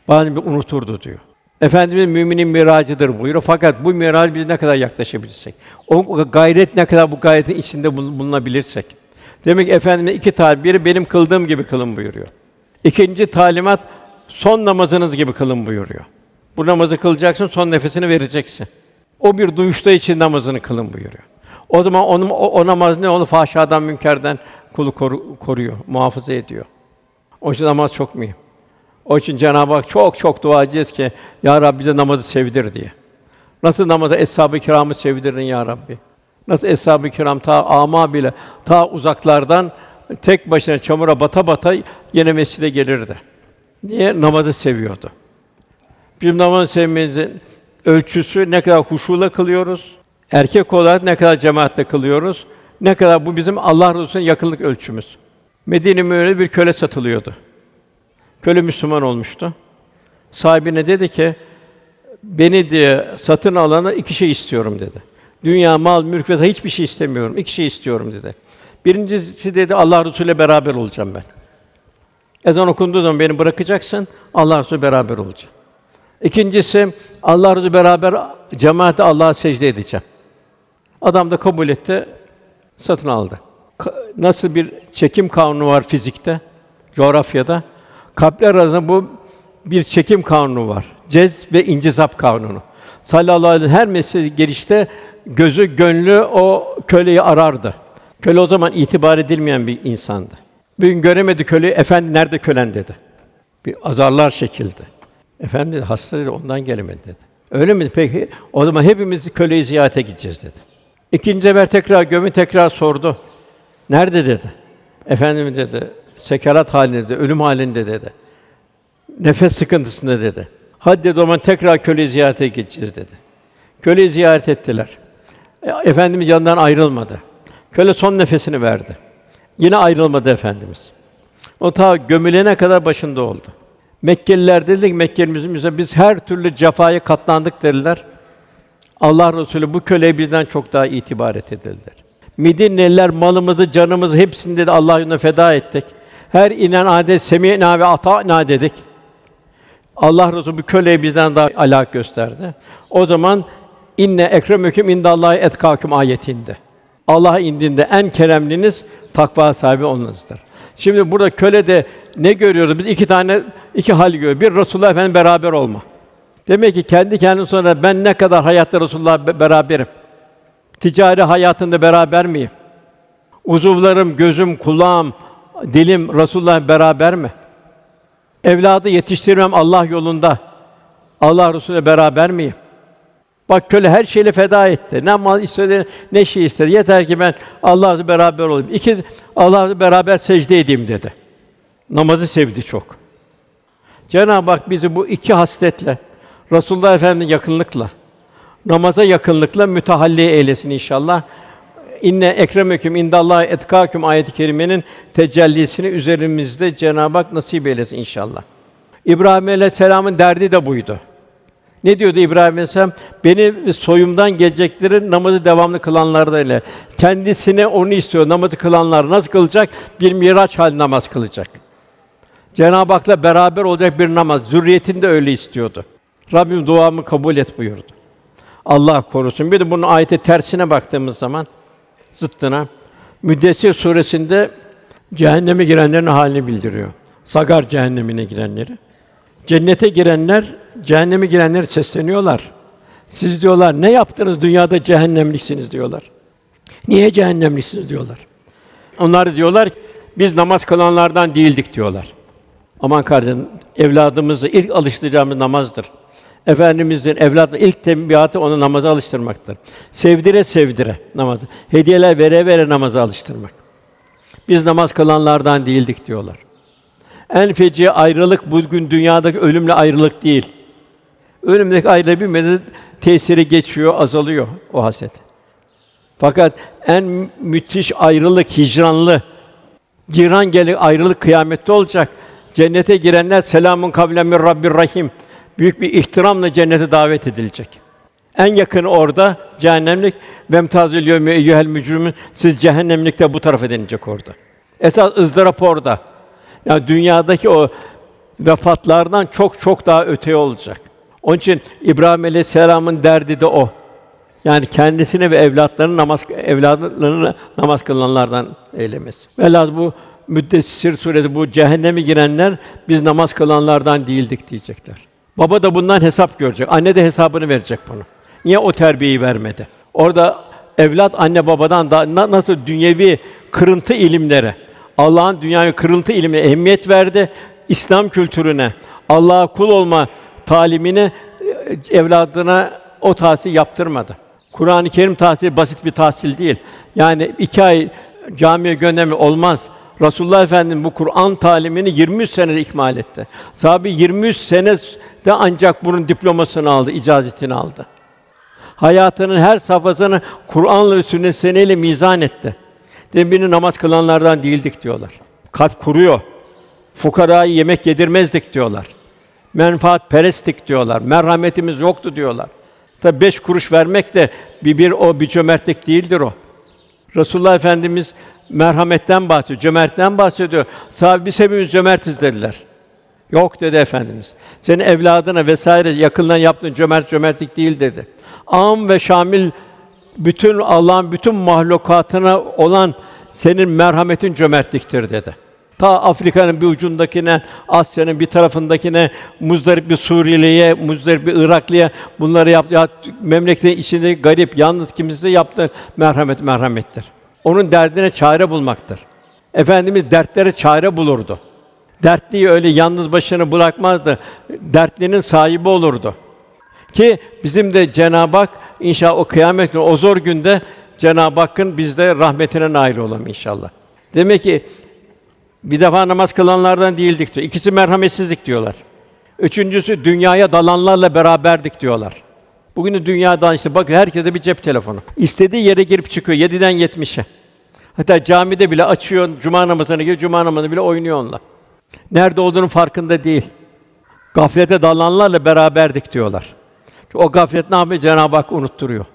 Bazen bir unuturdu diyor. Efendimiz müminin miracıdır buyuruyor. Fakat bu miraç biz ne kadar yaklaşabilirsek, o gayret ne kadar bu gayretin içinde bulunabilirsek. Demek ki Efendimiz iki talim, biri benim kıldığım gibi kılın buyuruyor. İkinci talimat son namazınız gibi kılın buyuruyor. Bu namazı kılacaksın, son nefesini vereceksin. O bir duyuşta için namazını kılın buyuruyor. O zaman onun o, o namaz ne olur? Fahşadan, münkerden kulu koru, koruyor, muhafaza ediyor. O için namaz çok mühim. O için Cenab-ı Hak çok çok dua edeceğiz ki ya Rabbi bize namazı sevdir diye. Nasıl namaza eshab-ı kiramı sevdirdin ya Rabbi? Nasıl eshab-ı kiram ta ama bile ta uzaklardan tek başına çamura bata bata yine mescide gelirdi. Niye? Namazı seviyordu. Bizim namazı sevmemizin ölçüsü ne kadar huşuyla kılıyoruz, erkek olarak ne kadar cemaatle kılıyoruz, ne kadar bu bizim Allah Resulü'ne yakınlık ölçümüz. Medine Münevvere bir köle satılıyordu. Köle Müslüman olmuştu. Sahibine dedi ki, beni diye satın alana iki şey istiyorum dedi. Dünya, mal, mülk ve hiçbir şey istemiyorum. İki şey istiyorum dedi. Birincisi dedi Allah Resulü'yle beraber olacağım ben. Ezan okunduğu zaman beni bırakacaksın, Allah Resulü beraber olacağım. İkincisi Allah Resulü beraber cemaate Allah'a secde edeceğim. Adam da kabul etti, satın aldı. Nasıl bir çekim kanunu var fizikte? coğrafyada. Kalpler arasında bu bir çekim kanunu var. Cez ve incizap kanunu. Sallallahu aleyhi ve sellem her mesele gelişte gözü, gönlü o köleyi arardı. Köle o zaman itibar edilmeyen bir insandı. Bir gün göremedi köleyi, efendi nerede kölen dedi. Bir azarlar çekildi. Efendim dedi, hasta dedi, ondan gelemedi dedi. Öyle mi? Peki, o zaman hepimiz köleyi ziyarete gideceğiz dedi. İkinci sefer tekrar gömü tekrar sordu. Nerede dedi. Efendim dedi, sekarat halinde dedi, ölüm halinde dedi. Nefes sıkıntısında dedi. Hadi dedi, o zaman tekrar köleyi ziyarete gideceğiz dedi. Köleyi ziyaret ettiler. E, Efendimiz yanından ayrılmadı. Köle son nefesini verdi. Yine ayrılmadı Efendimiz. O ta gömülene kadar başında oldu. Mekkeliler dedi ki Mekkelimizin biz her türlü cefaya katlandık dediler. Allah Resulü bu köleye bizden çok daha itibar et dediler. Midinliler malımızı, canımızı hepsini dedi Allah yolunda feda ettik. Her inen adet semînâ ve atâ'nâ dedik. Allah Resulü bu köleye bizden daha alak gösterdi. O zaman inne ekremüküm indallahi etkâküm ayetinde. Allah'a indiğinde en keremliniz takva sahibi olunuzdur. Şimdi burada köle de ne görüyoruz? Biz iki tane iki hal görüyoruz. Bir Resulullah Efendimiz beraber olma. Demek ki kendi kendine sonra ben ne kadar hayatta Resulullah beraberim. Ticari hayatında beraber miyim? Uzuvlarım, gözüm, kulağım, dilim Resulullah beraber mi? Evladı yetiştirmem Allah yolunda. Allah Resulü'yle beraber miyim? Bak köle her şeyle feda etti. Ne mal istedi, ne şey istedi. Yeter ki ben Allah'la beraber olayım. İki Allah'la beraber secde edeyim dedi. Namazı sevdi çok. Cenab-ı Hak bizi bu iki hasletle Resulullah Efendimiz yakınlıkla namaza yakınlıkla mütehalli eylesin inşallah. İnne ekremeküm indallahi etkâküm ayet-i kerimenin tecellisini üzerimizde Cenab-ı Hak nasip eylesin inşallah. İbrahim Aleyhisselam'ın derdi de buydu. Ne diyordu İbrahim Aleyhisselam? Beni soyumdan geleceklerin namazı devamlı kılanlardan ile. Kendisine onu istiyor. Namazı kılanlar nasıl kılacak? Bir miraç hal namaz kılacak. Cenab-ı Hak'la beraber olacak bir namaz. Zürriyetini de öyle istiyordu. Rabbim duamı kabul et buyurdu. Allah korusun. Bir de bunun ayeti tersine baktığımız zaman zıttına Müddessir suresinde cehenneme girenlerin halini bildiriyor. Sagar cehennemine girenleri. Cennete girenler cehenneme girenler sesleniyorlar. Siz diyorlar ne yaptınız dünyada cehennemliksiniz diyorlar. Niye cehennemliksiniz diyorlar. Onlar diyorlar biz namaz kılanlardan değildik diyorlar. Aman kardeşim evladımızı ilk alıştıracağımız namazdır. Efendimizin evladı ilk tembihatı onu namaza alıştırmaktır. Sevdire sevdire namazı. Hediyeler vere vere namaza alıştırmak. Biz namaz kılanlardan değildik diyorlar. En feci ayrılık bugün dünyadaki ölümle ayrılık değil. Ölümdeki ayrılık bir medet tesiri geçiyor, azalıyor o haset. Fakat en müthiş ayrılık hicranlı, giran gelir ayrılık kıyamette olacak. Cennete girenler selamun kavlen min Rabbir Rahim. Büyük bir ihtiramla cennete davet edilecek. En yakını orada cehennemlik ve mtazil yevmi eyyuhel mücrimin siz cehennemlikte bu tarafa denilecek orada. Esas ızdırap orada. Yani dünyadaki o vefatlardan çok çok daha öteye olacak. Onun için İbrahim Aleyhisselam'ın derdi de o. Yani kendisine ve evlatlarını namaz evlatlarını namaz kılanlardan eylemesi. Velhâsıl bu Müddessir suresi bu cehenneme girenler biz namaz kılanlardan değildik diyecekler. Baba da bundan hesap görecek. Anne de hesabını verecek bunu. Niye o terbiyeyi vermedi? Orada evlat anne babadan da na- nasıl dünyevi kırıntı ilimlere, Allah'ın dünyaya kırıntı ilmine ehemmiyet verdi. İslam kültürüne, Allah'a kul olma talimine e, evladına o tahsil yaptırmadı. Kur'an-ı Kerim tahsili basit bir tahsil değil. Yani iki ay camiye gönderme olmaz. Resulullah Efendimiz bu Kur'an talimini 23 senede ikmal etti. Sahabe 23 sene de ancak bunun diplomasını aldı, icazetini aldı. Hayatının her safhasını Kur'an'la ve sünnet seneyle mizan etti. Demini namaz kılanlardan değildik diyorlar. Kalp kuruyor. Fukarayı yemek yedirmezdik diyorlar. Menfaat peresttik diyorlar. Merhametimiz yoktu diyorlar. Tabi beş kuruş vermek de bir, bir o bir cömertlik değildir o. Resulullah Efendimiz merhametten bahsediyor, cömertten bahsediyor. Sahabe biz hepimiz cömertiz dediler. Yok dedi efendimiz. Senin evladına vesaire yakından yaptığın cömert cömertlik değil dedi. Am ve şamil bütün Allah'ın bütün mahlukatına olan senin merhametin cömertliktir dedi. Ta Afrika'nın bir ucundakine, Asya'nın bir tarafındakine, muzdarip bir Suriyeliye, muzdarip bir Iraklıya bunları yap, ya memleketin içinde garip, yalnız kimisi yaptı merhamet merhamettir. Onun derdine çare bulmaktır. Efendimiz dertlere çare bulurdu. Dertliyi öyle yalnız başına bırakmazdı. Dertlinin sahibi olurdu. Ki bizim de Cenab-ı Hak inşallah o kıyamet günü, o zor günde Cenab-ı Hakk'ın bizde rahmetine nail olalım inşallah. Demek ki bir defa namaz kılanlardan değildik diyor. İkisi merhametsizlik diyorlar. Üçüncüsü dünyaya dalanlarla beraberdik diyorlar. Bugün de dünyadan işte bak herkese bir cep telefonu. İstediği yere girip çıkıyor 7'den 70'e. Hatta camide bile açıyor, cuma namazına giriyor, cuma namazını bile oynuyor onunla. Nerede olduğunun farkında değil. Gaflete dalanlarla beraberdik diyorlar. O gaflet ne? Cenab-ı Hak unutturuyor.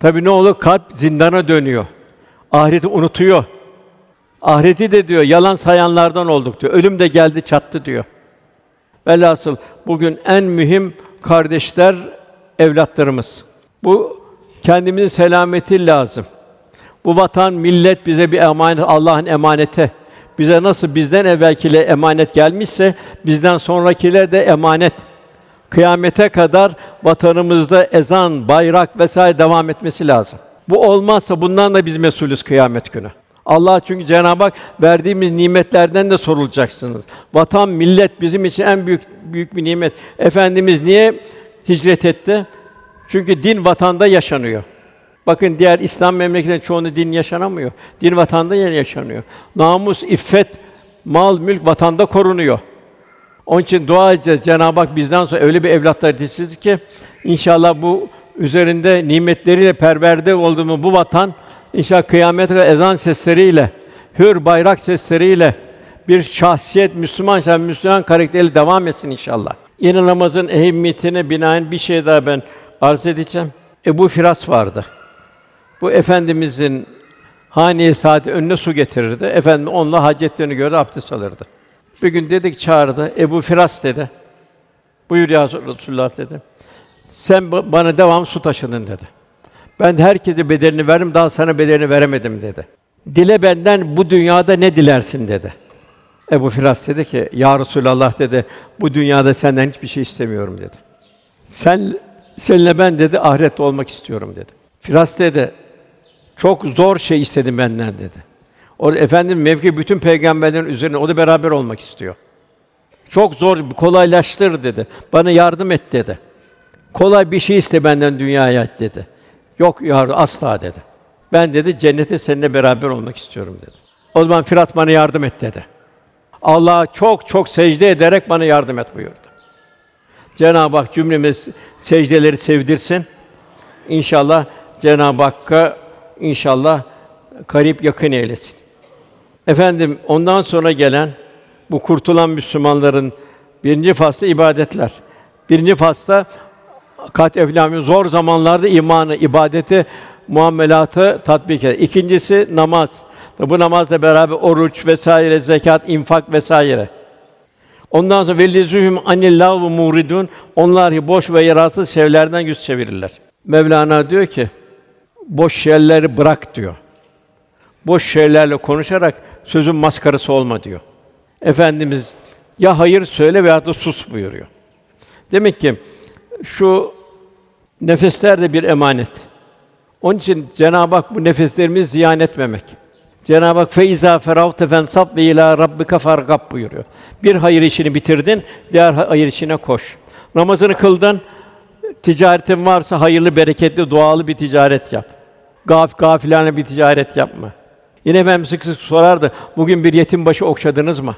Tabii ne olur? Kalp zindana dönüyor. Ahireti unutuyor. Ahireti de diyor yalan sayanlardan olduk diyor. Ölüm de geldi çattı diyor. Velhasıl bugün en mühim kardeşler evlatlarımız. Bu kendimizin selameti lazım. Bu vatan, millet bize bir emanet, Allah'ın emaneti. Bize nasıl bizden evvelkile emanet gelmişse bizden sonrakiler de emanet. Kıyamete kadar vatanımızda ezan, bayrak vesaire devam etmesi lazım. Bu olmazsa bundan da biz mesulüz kıyamet günü. Allah çünkü Cenab-ı Hak verdiğimiz nimetlerden de sorulacaksınız. Vatan, millet bizim için en büyük büyük bir nimet. Efendimiz niye hicret etti? Çünkü din vatanda yaşanıyor. Bakın diğer İslam memleketlerinin çoğunda din yaşanamıyor. Din vatanda yaşanıyor. Namus, iffet, mal, mülk vatanda korunuyor. Onun için dua edeceğiz. Cenab-ı Hak bizden sonra öyle bir evlatlar yetiştirsin ki inşallah bu üzerinde nimetleriyle perverde olduğumuz bu vatan inşallah kıyamete kadar ezan sesleriyle, hür bayrak sesleriyle bir şahsiyet Müslüman şahsiyet, Müslüman karakteriyle devam etsin inşallah. Yine namazın ehemmiyetine binaen bir şey daha ben arz edeceğim. Ebu Firas vardı. Bu efendimizin haneye saati önüne su getirirdi. Efendim onunla hacetlerini gördü, abdest alırdı. Bir gün dedik çağırdı. Ebu Firas dedi. Buyur ya Resulullah dedi. Sen bana devam su taşıdın dedi. Ben herkese bedelini veririm, daha sana bedelini veremedim dedi. Dile benden bu dünyada ne dilersin dedi. Ebu Firas dedi ki, Ya Resulallah dedi, bu dünyada senden hiçbir şey istemiyorum dedi. Sen, seninle ben dedi, ahirette olmak istiyorum dedi. Firas dedi, çok zor şey istedim benden dedi. O efendim mevki bütün peygamberlerin üzerine o da beraber olmak istiyor. Çok zor, kolaylaştır dedi. Bana yardım et dedi. Kolay bir şey iste benden dünyaya dedi. Yok yardım asla dedi. Ben dedi cennete seninle beraber olmak istiyorum dedi. O zaman Firat bana yardım et dedi. Allah'a çok çok secde ederek bana yardım et buyurdu. Cenab-ı Hak cümlemiz secdeleri sevdirsin. İnşallah Cenab-ı Hakk'a inşallah karip yakın eylesin. Efendim ondan sonra gelen bu kurtulan Müslümanların birinci faslı ibadetler. Birinci fasla kat eflamin zor zamanlarda imanı, ibadeti, muamelatı tatbik eder. İkincisi namaz. Bu namazla beraber oruç vesaire, zekat, infak vesaire. Ondan sonra velizühüm anillahu muridun onlar boş ve yararsız şeylerden yüz çevirirler. Mevlana diyor ki boş şeyleri bırak diyor. Boş şeylerle konuşarak sözün maskarası olma diyor. Efendimiz ya hayır söyle veya da sus buyuruyor. Demek ki şu nefesler de bir emanet. Onun için Cenab-ı Hak bu nefeslerimizi ziyan etmemek. Cenab-ı Hak feiza feravte fensab ve ila rabbika fargab buyuruyor. Bir hayır işini bitirdin, diğer hayır işine koş. Namazını kıldın, ticaretin varsa hayırlı, bereketli, dualı bir ticaret yap. Gaf gafilane bir ticaret yapma. Yine ben sık sık sorardı. Bugün bir yetim başı okşadınız mı?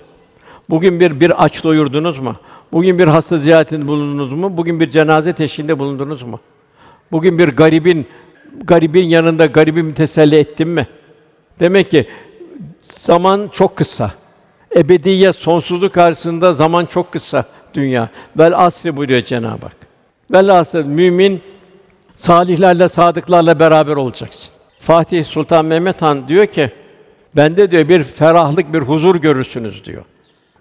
Bugün bir bir aç doyurdunuz mu? Bugün bir hasta ziyaretinde bulundunuz mu? Bugün bir cenaze teşhinde bulundunuz mu? Bugün bir garibin garibin yanında garibi teselli ettin mi? Demek ki zaman çok kısa. Ebediyet, sonsuzluk karşısında zaman çok kısa dünya. Vel asri buyuruyor Cenab-ı Hak. Vel asri mümin salihlerle, sadıklarla beraber olacaksın. Fatih Sultan Mehmet Han diyor ki, bende diyor bir ferahlık, bir huzur görürsünüz diyor.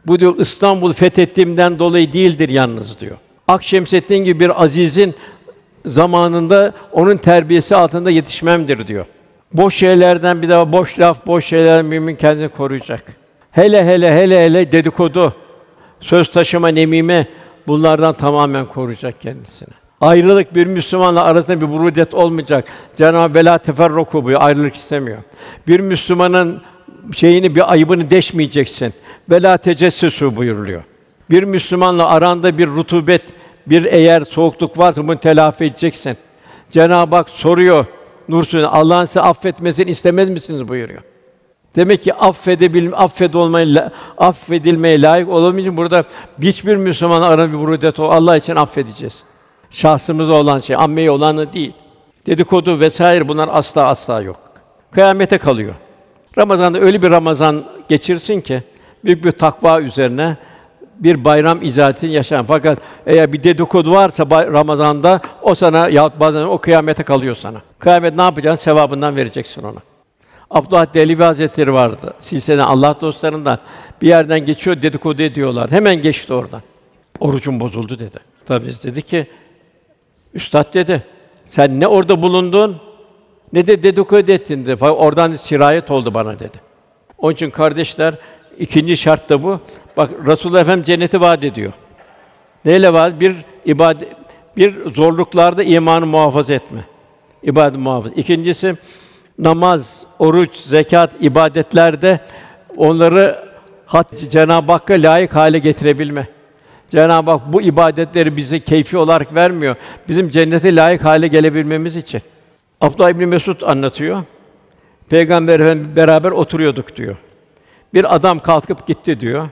Bu diyor İstanbul fethettiğimden dolayı değildir yalnız diyor. Akşemseddin gibi bir azizin zamanında onun terbiyesi altında yetişmemdir diyor. Boş şeylerden bir daha boş laf, boş şeyler mümin kendini koruyacak. Hele hele hele hele dedikodu, söz taşıma, nemime bunlardan tamamen koruyacak kendisini. Ayrılık bir Müslümanla arasında bir burudet olmayacak. Cenab-ı Bela teferruku buyuruyor. Ayrılık istemiyor. Bir Müslümanın şeyini bir ayıbını deşmeyeceksin. Bela tecessüsü buyuruluyor. Bir Müslümanla aranda bir rutubet, bir eğer soğukluk varsa bunu telafi edeceksin. Cenab-ı Hak soruyor. Nur Suresi, Allah'ın size affetmesini istemez misiniz buyuruyor. Demek ki affedebil affed olmayı affedilmeye layık olamayınca burada hiçbir Müslüman arasında bir burudet o Allah için affedeceğiz. Şahsımıza olan şey, ammeye olanı değil. Dedikodu vesaire bunlar asla asla yok. Kıyamete kalıyor. Ramazan'da öyle bir Ramazan geçirsin ki büyük bir takva üzerine bir bayram icatını yaşayan. Fakat eğer bir dedikodu varsa Ramazan'da o sana ya bazen o kıyamete kalıyor sana. Kıyamet ne yapacaksın? Sevabından vereceksin ona. Abdullah Dehlevi Hazretleri vardı. Silsile Allah dostlarından bir yerden geçiyor dedikodu ediyorlar. Hemen geçti oradan. Orucum bozuldu dedi. Tabii biz dedi ki Üstad dedi. Sen ne orada bulundun ne de dedikodu ettin dedi. Oradan sirayet oldu bana dedi. Onun için kardeşler ikinci şart da bu. Bak Resulullah Efendimiz cenneti vaat ediyor. Neyle vaat? Bir ibadet bir zorluklarda imanı muhafaza etme. İbadet muhafaza. İkincisi namaz, oruç, zekat, ibadetlerde onları hat Cenab-ı Hakk'a layık hale getirebilme. Cenab-ı Hak bu ibadetleri bize keyfi olarak vermiyor. Bizim cennete layık hale gelebilmemiz için. Abdullah İbn Mesud anlatıyor. Peygamber beraber oturuyorduk diyor. Bir adam kalkıp gitti diyor.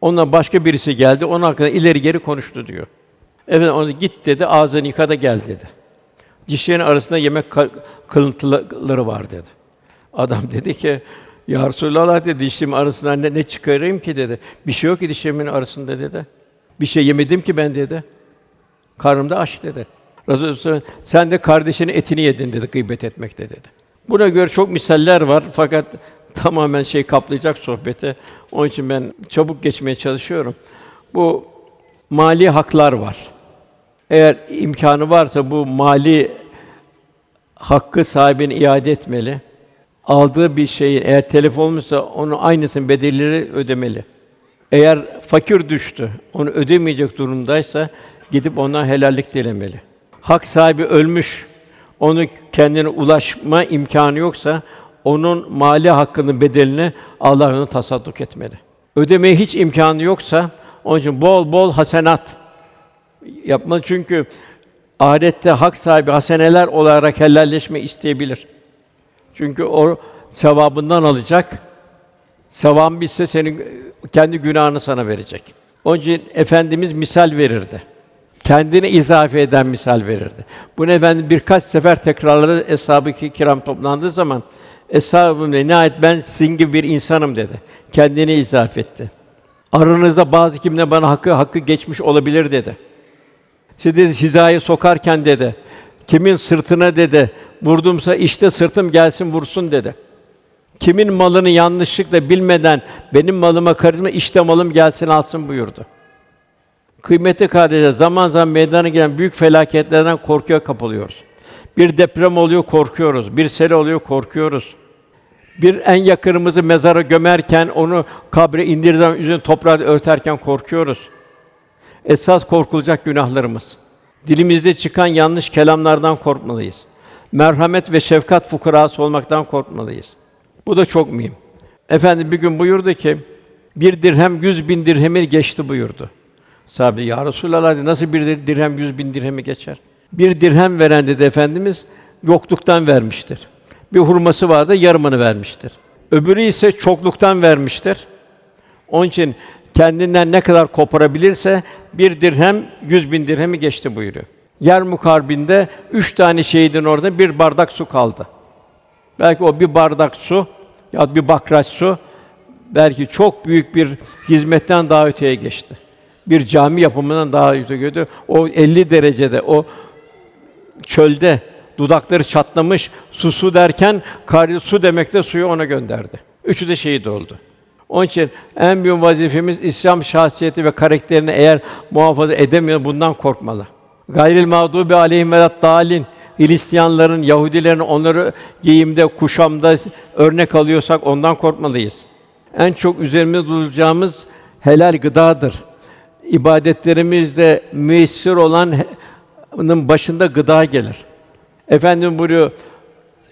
Onunla başka birisi geldi. Onun hakkında ileri geri konuştu diyor. Efendim onu git dedi, ağzını yıka da gel dedi. Dişlerinin arasında yemek ka- kılıntıları var dedi. Adam dedi ki, Ya Resulallah dedi, dişlerimin arasından ne, ne çıkarayım ki dedi. Bir şey yok ki dişlerimin arasında dedi. Bir şey yemedim ki ben dedi. Karnımda aç dedi. Resulullah sen de kardeşinin etini yedin dedi, gıybet etmekte dedi. Buna göre çok misaller var fakat tamamen şey kaplayacak sohbeti. Onun için ben çabuk geçmeye çalışıyorum. Bu mali haklar var. Eğer imkanı varsa bu mali hakkı sahibine iade etmeli. Aldığı bir şeyi eğer telef olmuşsa onu aynısının bedelleri ödemeli. Eğer fakir düştü, onu ödemeyecek durumdaysa gidip ona helallik dilemeli. Hak sahibi ölmüş, onu kendine ulaşma imkanı yoksa onun mali hakkının bedelini Allah onu tasadduk etmeli. Ödemeye hiç imkanı yoksa onun için bol bol hasenat yapmalı çünkü ahirette hak sahibi haseneler olarak helalleşme isteyebilir. Çünkü o sevabından alacak. Sevabın bitse senin kendi günahını sana verecek. Onun için efendimiz misal verirdi. Kendini izafe eden misal verirdi. Bunu efendim birkaç sefer tekrarladı. Eshab-ı kiram toplandığı zaman Eshab-ı nihayet ben sizin gibi bir insanım dedi. Kendini izafe etti. Aranızda bazı kimde bana hakkı hakkı geçmiş olabilir dedi. Siz dedi hizaya sokarken dedi. Kimin sırtına dedi vurdumsa işte sırtım gelsin vursun dedi. Kimin malını yanlışlıkla bilmeden benim malıma karışma işte malım gelsin alsın buyurdu. Kıymetli kardeşler zaman zaman meydana gelen büyük felaketlerden korkuya kapılıyoruz. Bir deprem oluyor korkuyoruz. Bir sel oluyor korkuyoruz. Bir en yakınımızı mezara gömerken onu kabre indirdiği zaman üzerine toprağı örterken korkuyoruz. Esas korkulacak günahlarımız. Dilimizde çıkan yanlış kelamlardan korkmalıyız. Merhamet ve şefkat fukarası olmaktan korkmalıyız. Bu da çok mühim. Efendi bir gün buyurdu ki, bir dirhem yüz bin dirhemi geçti buyurdu. Sahabe, ya Resulallah nasıl bir dirhem yüz bin dirhemi geçer? Bir dirhem veren dedi Efendimiz, yokluktan vermiştir. Bir hurması vardı, yarımını vermiştir. Öbürü ise çokluktan vermiştir. Onun için kendinden ne kadar koparabilirse bir dirhem yüz bin dirhemi geçti buyuruyor. Yermuk Harbi'nde üç tane şehidin orada bir bardak su kaldı. Belki o bir bardak su ya bir bakraç su belki çok büyük bir hizmetten daha öteye geçti. Bir cami yapımından daha öteye geçti. O 50 derecede o çölde dudakları çatlamış su su derken kar su demekte suyu ona gönderdi. Üçü de şehit oldu. Onun için en büyük vazifemiz İslam şahsiyeti ve karakterini eğer muhafaza edemiyor bundan korkmalı. Gayril mağdubi aleyhim ve dalin Hristiyanların, Yahudilerin onları giyimde, kuşamda örnek alıyorsak ondan korkmalıyız. en çok üzerimize duracağımız helal gıdadır. İbadetlerimizde müessir olanın başında gıda gelir. Efendim buyuruyor,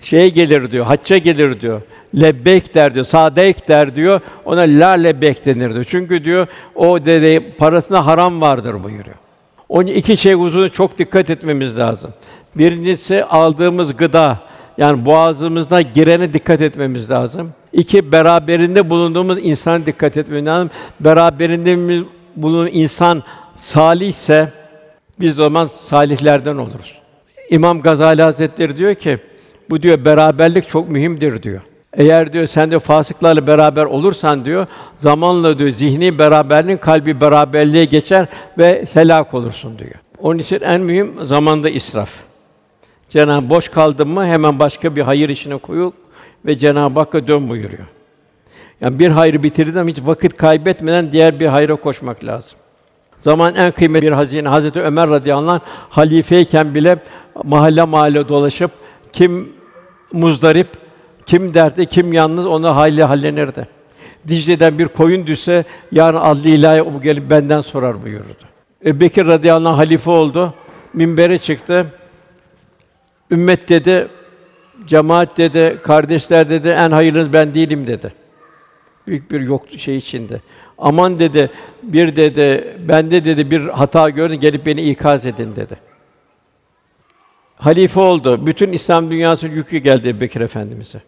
şeye gelir diyor, hacca gelir diyor. Lebbek der diyor, sadek der diyor. Ona la lebbek denir diyor. Çünkü diyor o dede parasına haram vardır buyuruyor. Onun iki şey hususuna çok dikkat etmemiz lazım. Birincisi aldığımız gıda, yani boğazımızda girene dikkat etmemiz lazım. İki, beraberinde bulunduğumuz insana dikkat etmemiz lazım. Beraberinde bulunan insan salihse biz o zaman salihlerden oluruz. İmam Gazali Hazretleri diyor ki, bu diyor beraberlik çok mühimdir diyor. Eğer diyor sen de fasıklarla beraber olursan diyor, zamanla diyor zihni beraberliğin kalbi beraberliğe geçer ve helak olursun diyor. Onun için en mühim zamanda israf. Cenab-ı boş kaldın mı hemen başka bir hayır işine koyul ve Cenab-ı Hakk'a dön buyuruyor. Yani bir hayrı bitirdiğin zaman hiç vakit kaybetmeden diğer bir hayra koşmak lazım. Zaman en kıymetli bir hazine. Hazreti Ömer radıyallahu anh halifeyken bile mahalle mahalle dolaşıp kim muzdarip, kim dertli, kim yalnız ona hayli hallenirdi. Dicle'den bir koyun düşse yarın adli ilahi o gelip benden sorar buyurdu. Ebu Bekir radıyallahu anh halife oldu. Minbere çıktı. Ümmet dedi, cemaat dedi, kardeşler dedi, en hayırlınız ben değilim dedi. Büyük bir yoktu şey içinde. Aman dedi, bir dedi, bende dedi bir hata gördün, gelip beni ikaz edin dedi. Halife oldu. Bütün İslam dünyasının yükü geldi Ebu Bekir Efendimiz'e.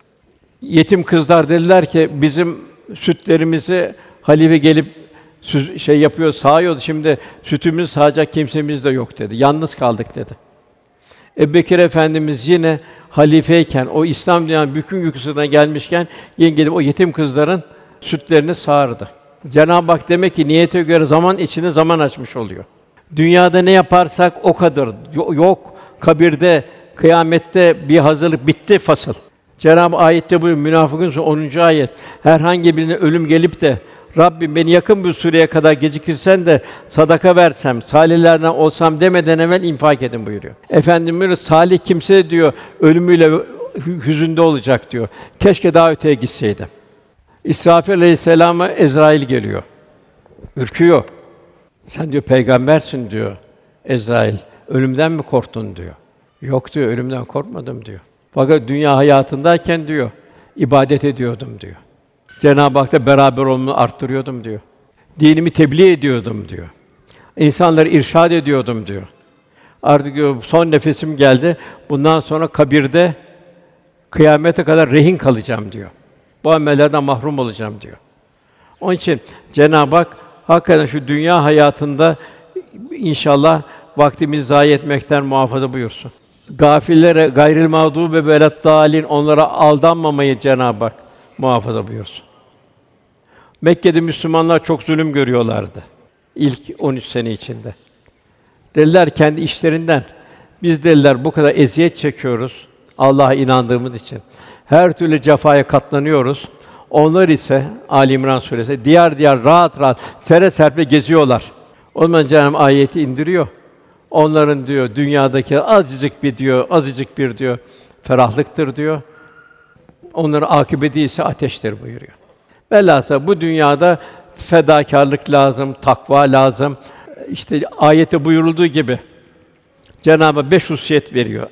Yetim kızlar dediler ki bizim sütlerimizi halife gelip şey yapıyor, sağıyordu. Şimdi sütümüz sağacak kimsemiz de yok dedi. Yalnız kaldık dedi. Ebu Bekir Efendimiz yine halifeyken, o İslam dünyanın bütün yüküsüne gelmişken yine gelip o yetim kızların sütlerini sağardı. Cenab-ı Hak demek ki niyete göre zaman içine zaman açmış oluyor. Dünyada ne yaparsak o kadar. Yok kabirde, kıyamette bir hazırlık bitti fasıl. Cenab-ı ayette bu münafıkın 10. ayet. Herhangi birine ölüm gelip de Rabbim beni yakın bir süreye kadar geciktirsen de sadaka versem, salihlerden olsam demeden evvel infak edin buyuruyor. Efendimiz salih kimse diyor ölümüyle hüzünde olacak diyor. Keşke daha öteye gitseydim. İsrafil Aleyhisselam'a Ezrail geliyor. Ürküyor. Sen diyor peygambersin diyor Ezrail. Ölümden mi korktun diyor. Yok diyor, ölümden korkmadım diyor. Fakat dünya hayatındayken diyor, ibadet ediyordum diyor. Cenab-ı Hak'ta beraber olmayı arttırıyordum diyor. Dinimi tebliğ ediyordum diyor. İnsanları irşad ediyordum diyor. Artık diyor, son nefesim geldi. Bundan sonra kabirde kıyamete kadar rehin kalacağım diyor. Bu amellerden mahrum olacağım diyor. Onun için Cenab-ı Hak hakikaten şu dünya hayatında inşallah vaktimizi zayi etmekten muhafaza buyursun. Gafillere gayril mağdûbe velet dâlin onlara aldanmamayı Cenab-ı Hak muhafaza buyursun. Mekke'de Müslümanlar çok zulüm görüyorlardı ilk 13 sene içinde. Dediler kendi işlerinden biz dediler bu kadar eziyet çekiyoruz Allah'a inandığımız için. Her türlü cefaya katlanıyoruz. Onlar ise Ali İmran suresi diğer diğer rahat rahat sere serpe geziyorlar. O zaman Cenab-ı ayeti indiriyor. Onların diyor dünyadaki azıcık bir diyor, azıcık bir diyor ferahlıktır diyor. Onların akıbeti ise ateştir buyuruyor. Velhâsıl bu dünyada fedakarlık lazım, takva lazım. İşte ayette buyurulduğu gibi Cenab-ı beş hususiyet veriyor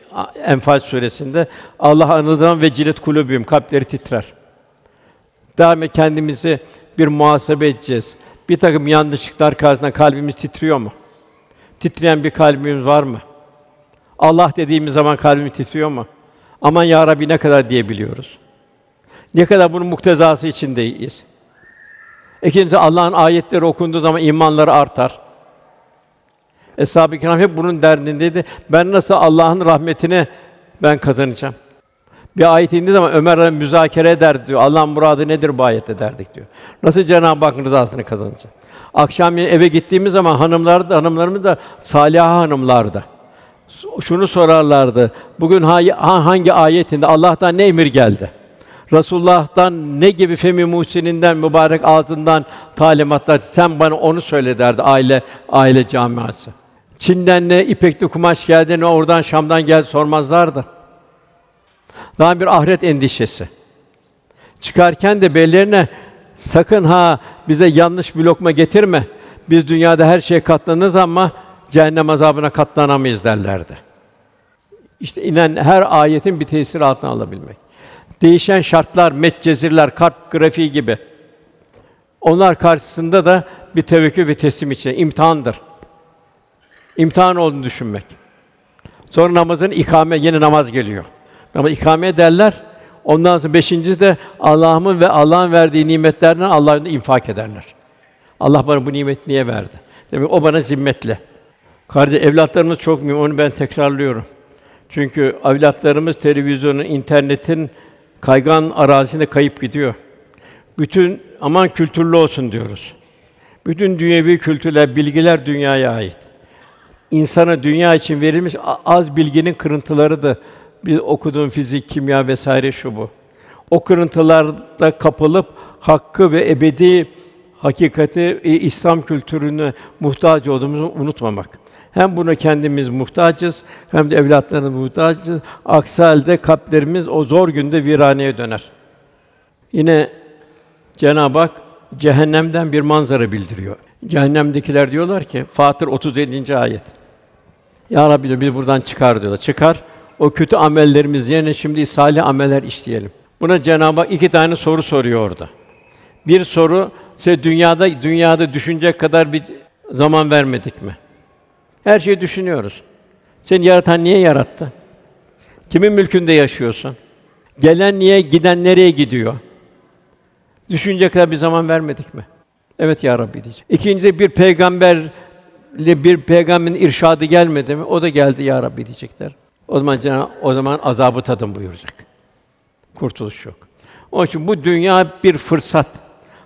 Enfal suresinde. Allah anıdan ve cilet kulübüm kalpleri titrer. Daima kendimizi bir muhasebe edeceğiz. Bir takım yanlışlıklar karşısında kalbimiz titriyor mu? Titreyen bir kalbimiz var mı? Allah dediğimiz zaman kalbimiz titriyor mu? Aman ya Rabbi ne kadar diyebiliyoruz? Ne kadar bunun muktezası içindeyiz? İkincisi Allah'ın ayetleri okunduğu zaman imanları artar. Eshab-ı Kiram hep bunun derdindeydi. Ben nasıl Allah'ın rahmetini ben kazanacağım? Bir ayet indiği zaman Ömer müzakere eder diyor. Allah'ın muradı nedir bu ayette derdik diyor. Nasıl Cenab-ı Hakk'ın rızasını kazanacağım? Akşam eve gittiğimiz zaman hanımlar da hanımlarımız da saliha hanımlardı. Şunu sorarlardı. Bugün hangi ayetinde Allah'tan ne emir geldi? Resulullah'tan ne gibi femi muhsininden mübarek ağzından talimatlar sen bana onu söyle derdi aile aile camiası. Çin'den ne ipekli kumaş geldi ne oradan Şam'dan geldi sormazlardı. Daha bir ahiret endişesi. Çıkarken de bellerine sakın ha bize yanlış bir lokma getirme. Biz dünyada her şeye katlanırız ama cehennem azabına katlanamayız derlerdi. İşte inen her ayetin bir tesiri altına alabilmek. Değişen şartlar, metcezirler, kalp grafiği gibi. Onlar karşısında da bir tevekkül ve teslim için imtihandır. İmtihan olduğunu düşünmek. Sonra namazın ikame, yeni namaz geliyor. Ama ikame ederler. Ondan sonra beşinci de Allah'ımın ve Allah'ın verdiği nimetlerden Allah'ın infak ederler. Allah bana bu nimeti niye verdi? Demek o bana zimmetli. Kardeş evlatlarımız çok mühim. Onu ben tekrarlıyorum. Çünkü evlatlarımız televizyonun, internetin kaygan arazisinde kayıp gidiyor. Bütün aman kültürlü olsun diyoruz. Bütün dünyevi kültürler, bilgiler dünyaya ait. İnsana dünya için verilmiş az bilginin kırıntıları da bir okuduğum fizik, kimya vesaire şu bu. O kırıntılarda kapılıp hakkı ve ebedi hakikati İslam kültürüne muhtaç olduğumuzu unutmamak. Hem buna kendimiz muhtacız hem de evlatlarımız muhtacız. Aksi halde kalplerimiz o zor günde viraneye döner. Yine Cenab-ı Hak cehennemden bir manzara bildiriyor. Cehennemdekiler diyorlar ki Fatır 37. ayet. Ya Rabbi diyor, biz buradan çıkar diyorlar. Çıkar. O kötü amellerimiz yerine şimdi salih ameller işleyelim. Buna Cenab-ı Hak iki tane soru soruyor orada. Bir soru size dünyada dünyada düşünecek kadar bir zaman vermedik mi? Her şeyi düşünüyoruz. Seni yaratan niye yarattı? Kimin mülkünde yaşıyorsun? Gelen niye, giden nereye gidiyor? Düşünecek kadar bir zaman vermedik mi? Evet ya Rabbi diyecek. İkincisi bir peygamberle bir peygamberin irşadı gelmedi mi? O da geldi ya Rabbi diyecekler. O zaman Cenab- o zaman azabı tadın buyuracak. Kurtuluş yok. Onun için bu dünya bir fırsat.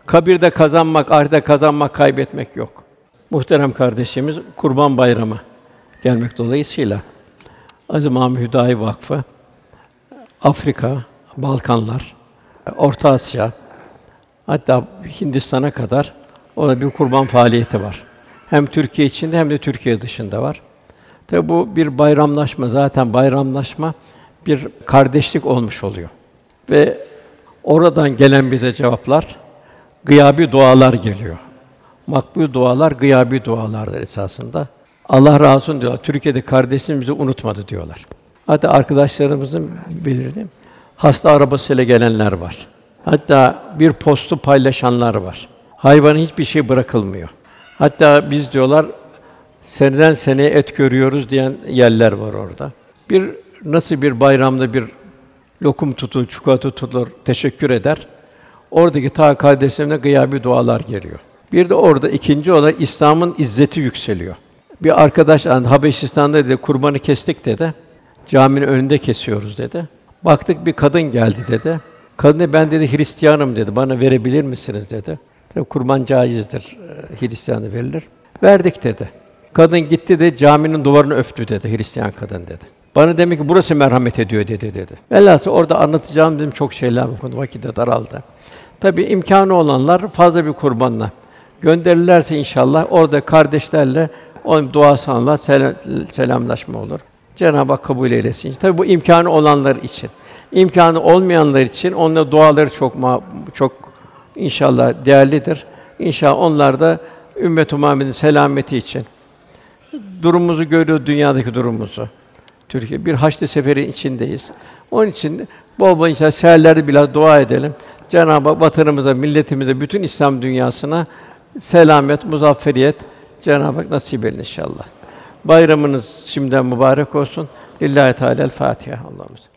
Kabirde kazanmak, ahirette kazanmak, kaybetmek yok. Muhterem kardeşimiz Kurban Bayramı gelmek dolayısıyla Aziz Mahmud Hüdayi Vakfı Afrika, Balkanlar, Orta Asya, hatta Hindistan'a kadar orada bir kurban faaliyeti var. Hem Türkiye içinde hem de Türkiye dışında var. Tabi bu bir bayramlaşma, zaten bayramlaşma bir kardeşlik olmuş oluyor. Ve oradan gelen bize cevaplar gıyabi dualar geliyor. Makbul dualar gıyabi dualardır esasında. Allah razı olsun diyor. Türkiye'de kardeşimizi unutmadı diyorlar. Hatta arkadaşlarımızın belirdim. Hasta arabasıyla gelenler var. Hatta bir postu paylaşanlar var. Hayvana hiçbir şey bırakılmıyor. Hatta biz diyorlar seneden seneye et görüyoruz diyen yerler var orada. Bir nasıl bir bayramda bir lokum tutulur, çikolata tutulur, teşekkür eder. Oradaki ta kardeşlerine gıyabi dualar geliyor. Bir de orada ikinci olarak İslam'ın izzeti yükseliyor. Bir arkadaş hani Habeşistan'da dedi kurbanı kestik dedi. Caminin önünde kesiyoruz dedi. Baktık bir kadın geldi dedi. Kadın dedi, ben dedi Hristiyanım dedi. Bana verebilir misiniz dedi. Tabii kurban caizdir. e, Hristiyanı verilir. Verdik dedi. Kadın gitti de caminin duvarını öptü dedi Hristiyan kadın dedi. Bana demek ki burası merhamet ediyor dedi dedi. Velhâsıl orada anlatacağım dedim çok şeyler bu konuda vakit de daraldı. Tabii imkanı olanlar fazla bir kurbanla gönderirlerse inşallah orada kardeşlerle onun duası Allah selamlaşma olur. Cenab-ı Hak kabul eylesin. Tabii bu imkanı olanlar için. İmkanı olmayanlar için onların duaları çok çok inşallah değerlidir. İnşallah onlar da ümmet-i selameti için durumumuzu görüyor dünyadaki durumumuzu. Türkiye bir haçlı seferi içindeyiz. Onun için bol bol inşallah seherlerde biraz dua edelim. Cenab-ı Hak vatanımıza, milletimize, bütün İslam dünyasına selamet, muzafferiyet Cenab-ı Hak nasip eylesin inşallah. Bayramınız şimdiden mübarek olsun. Lillahi Teala Fatiha. Allah'ımız.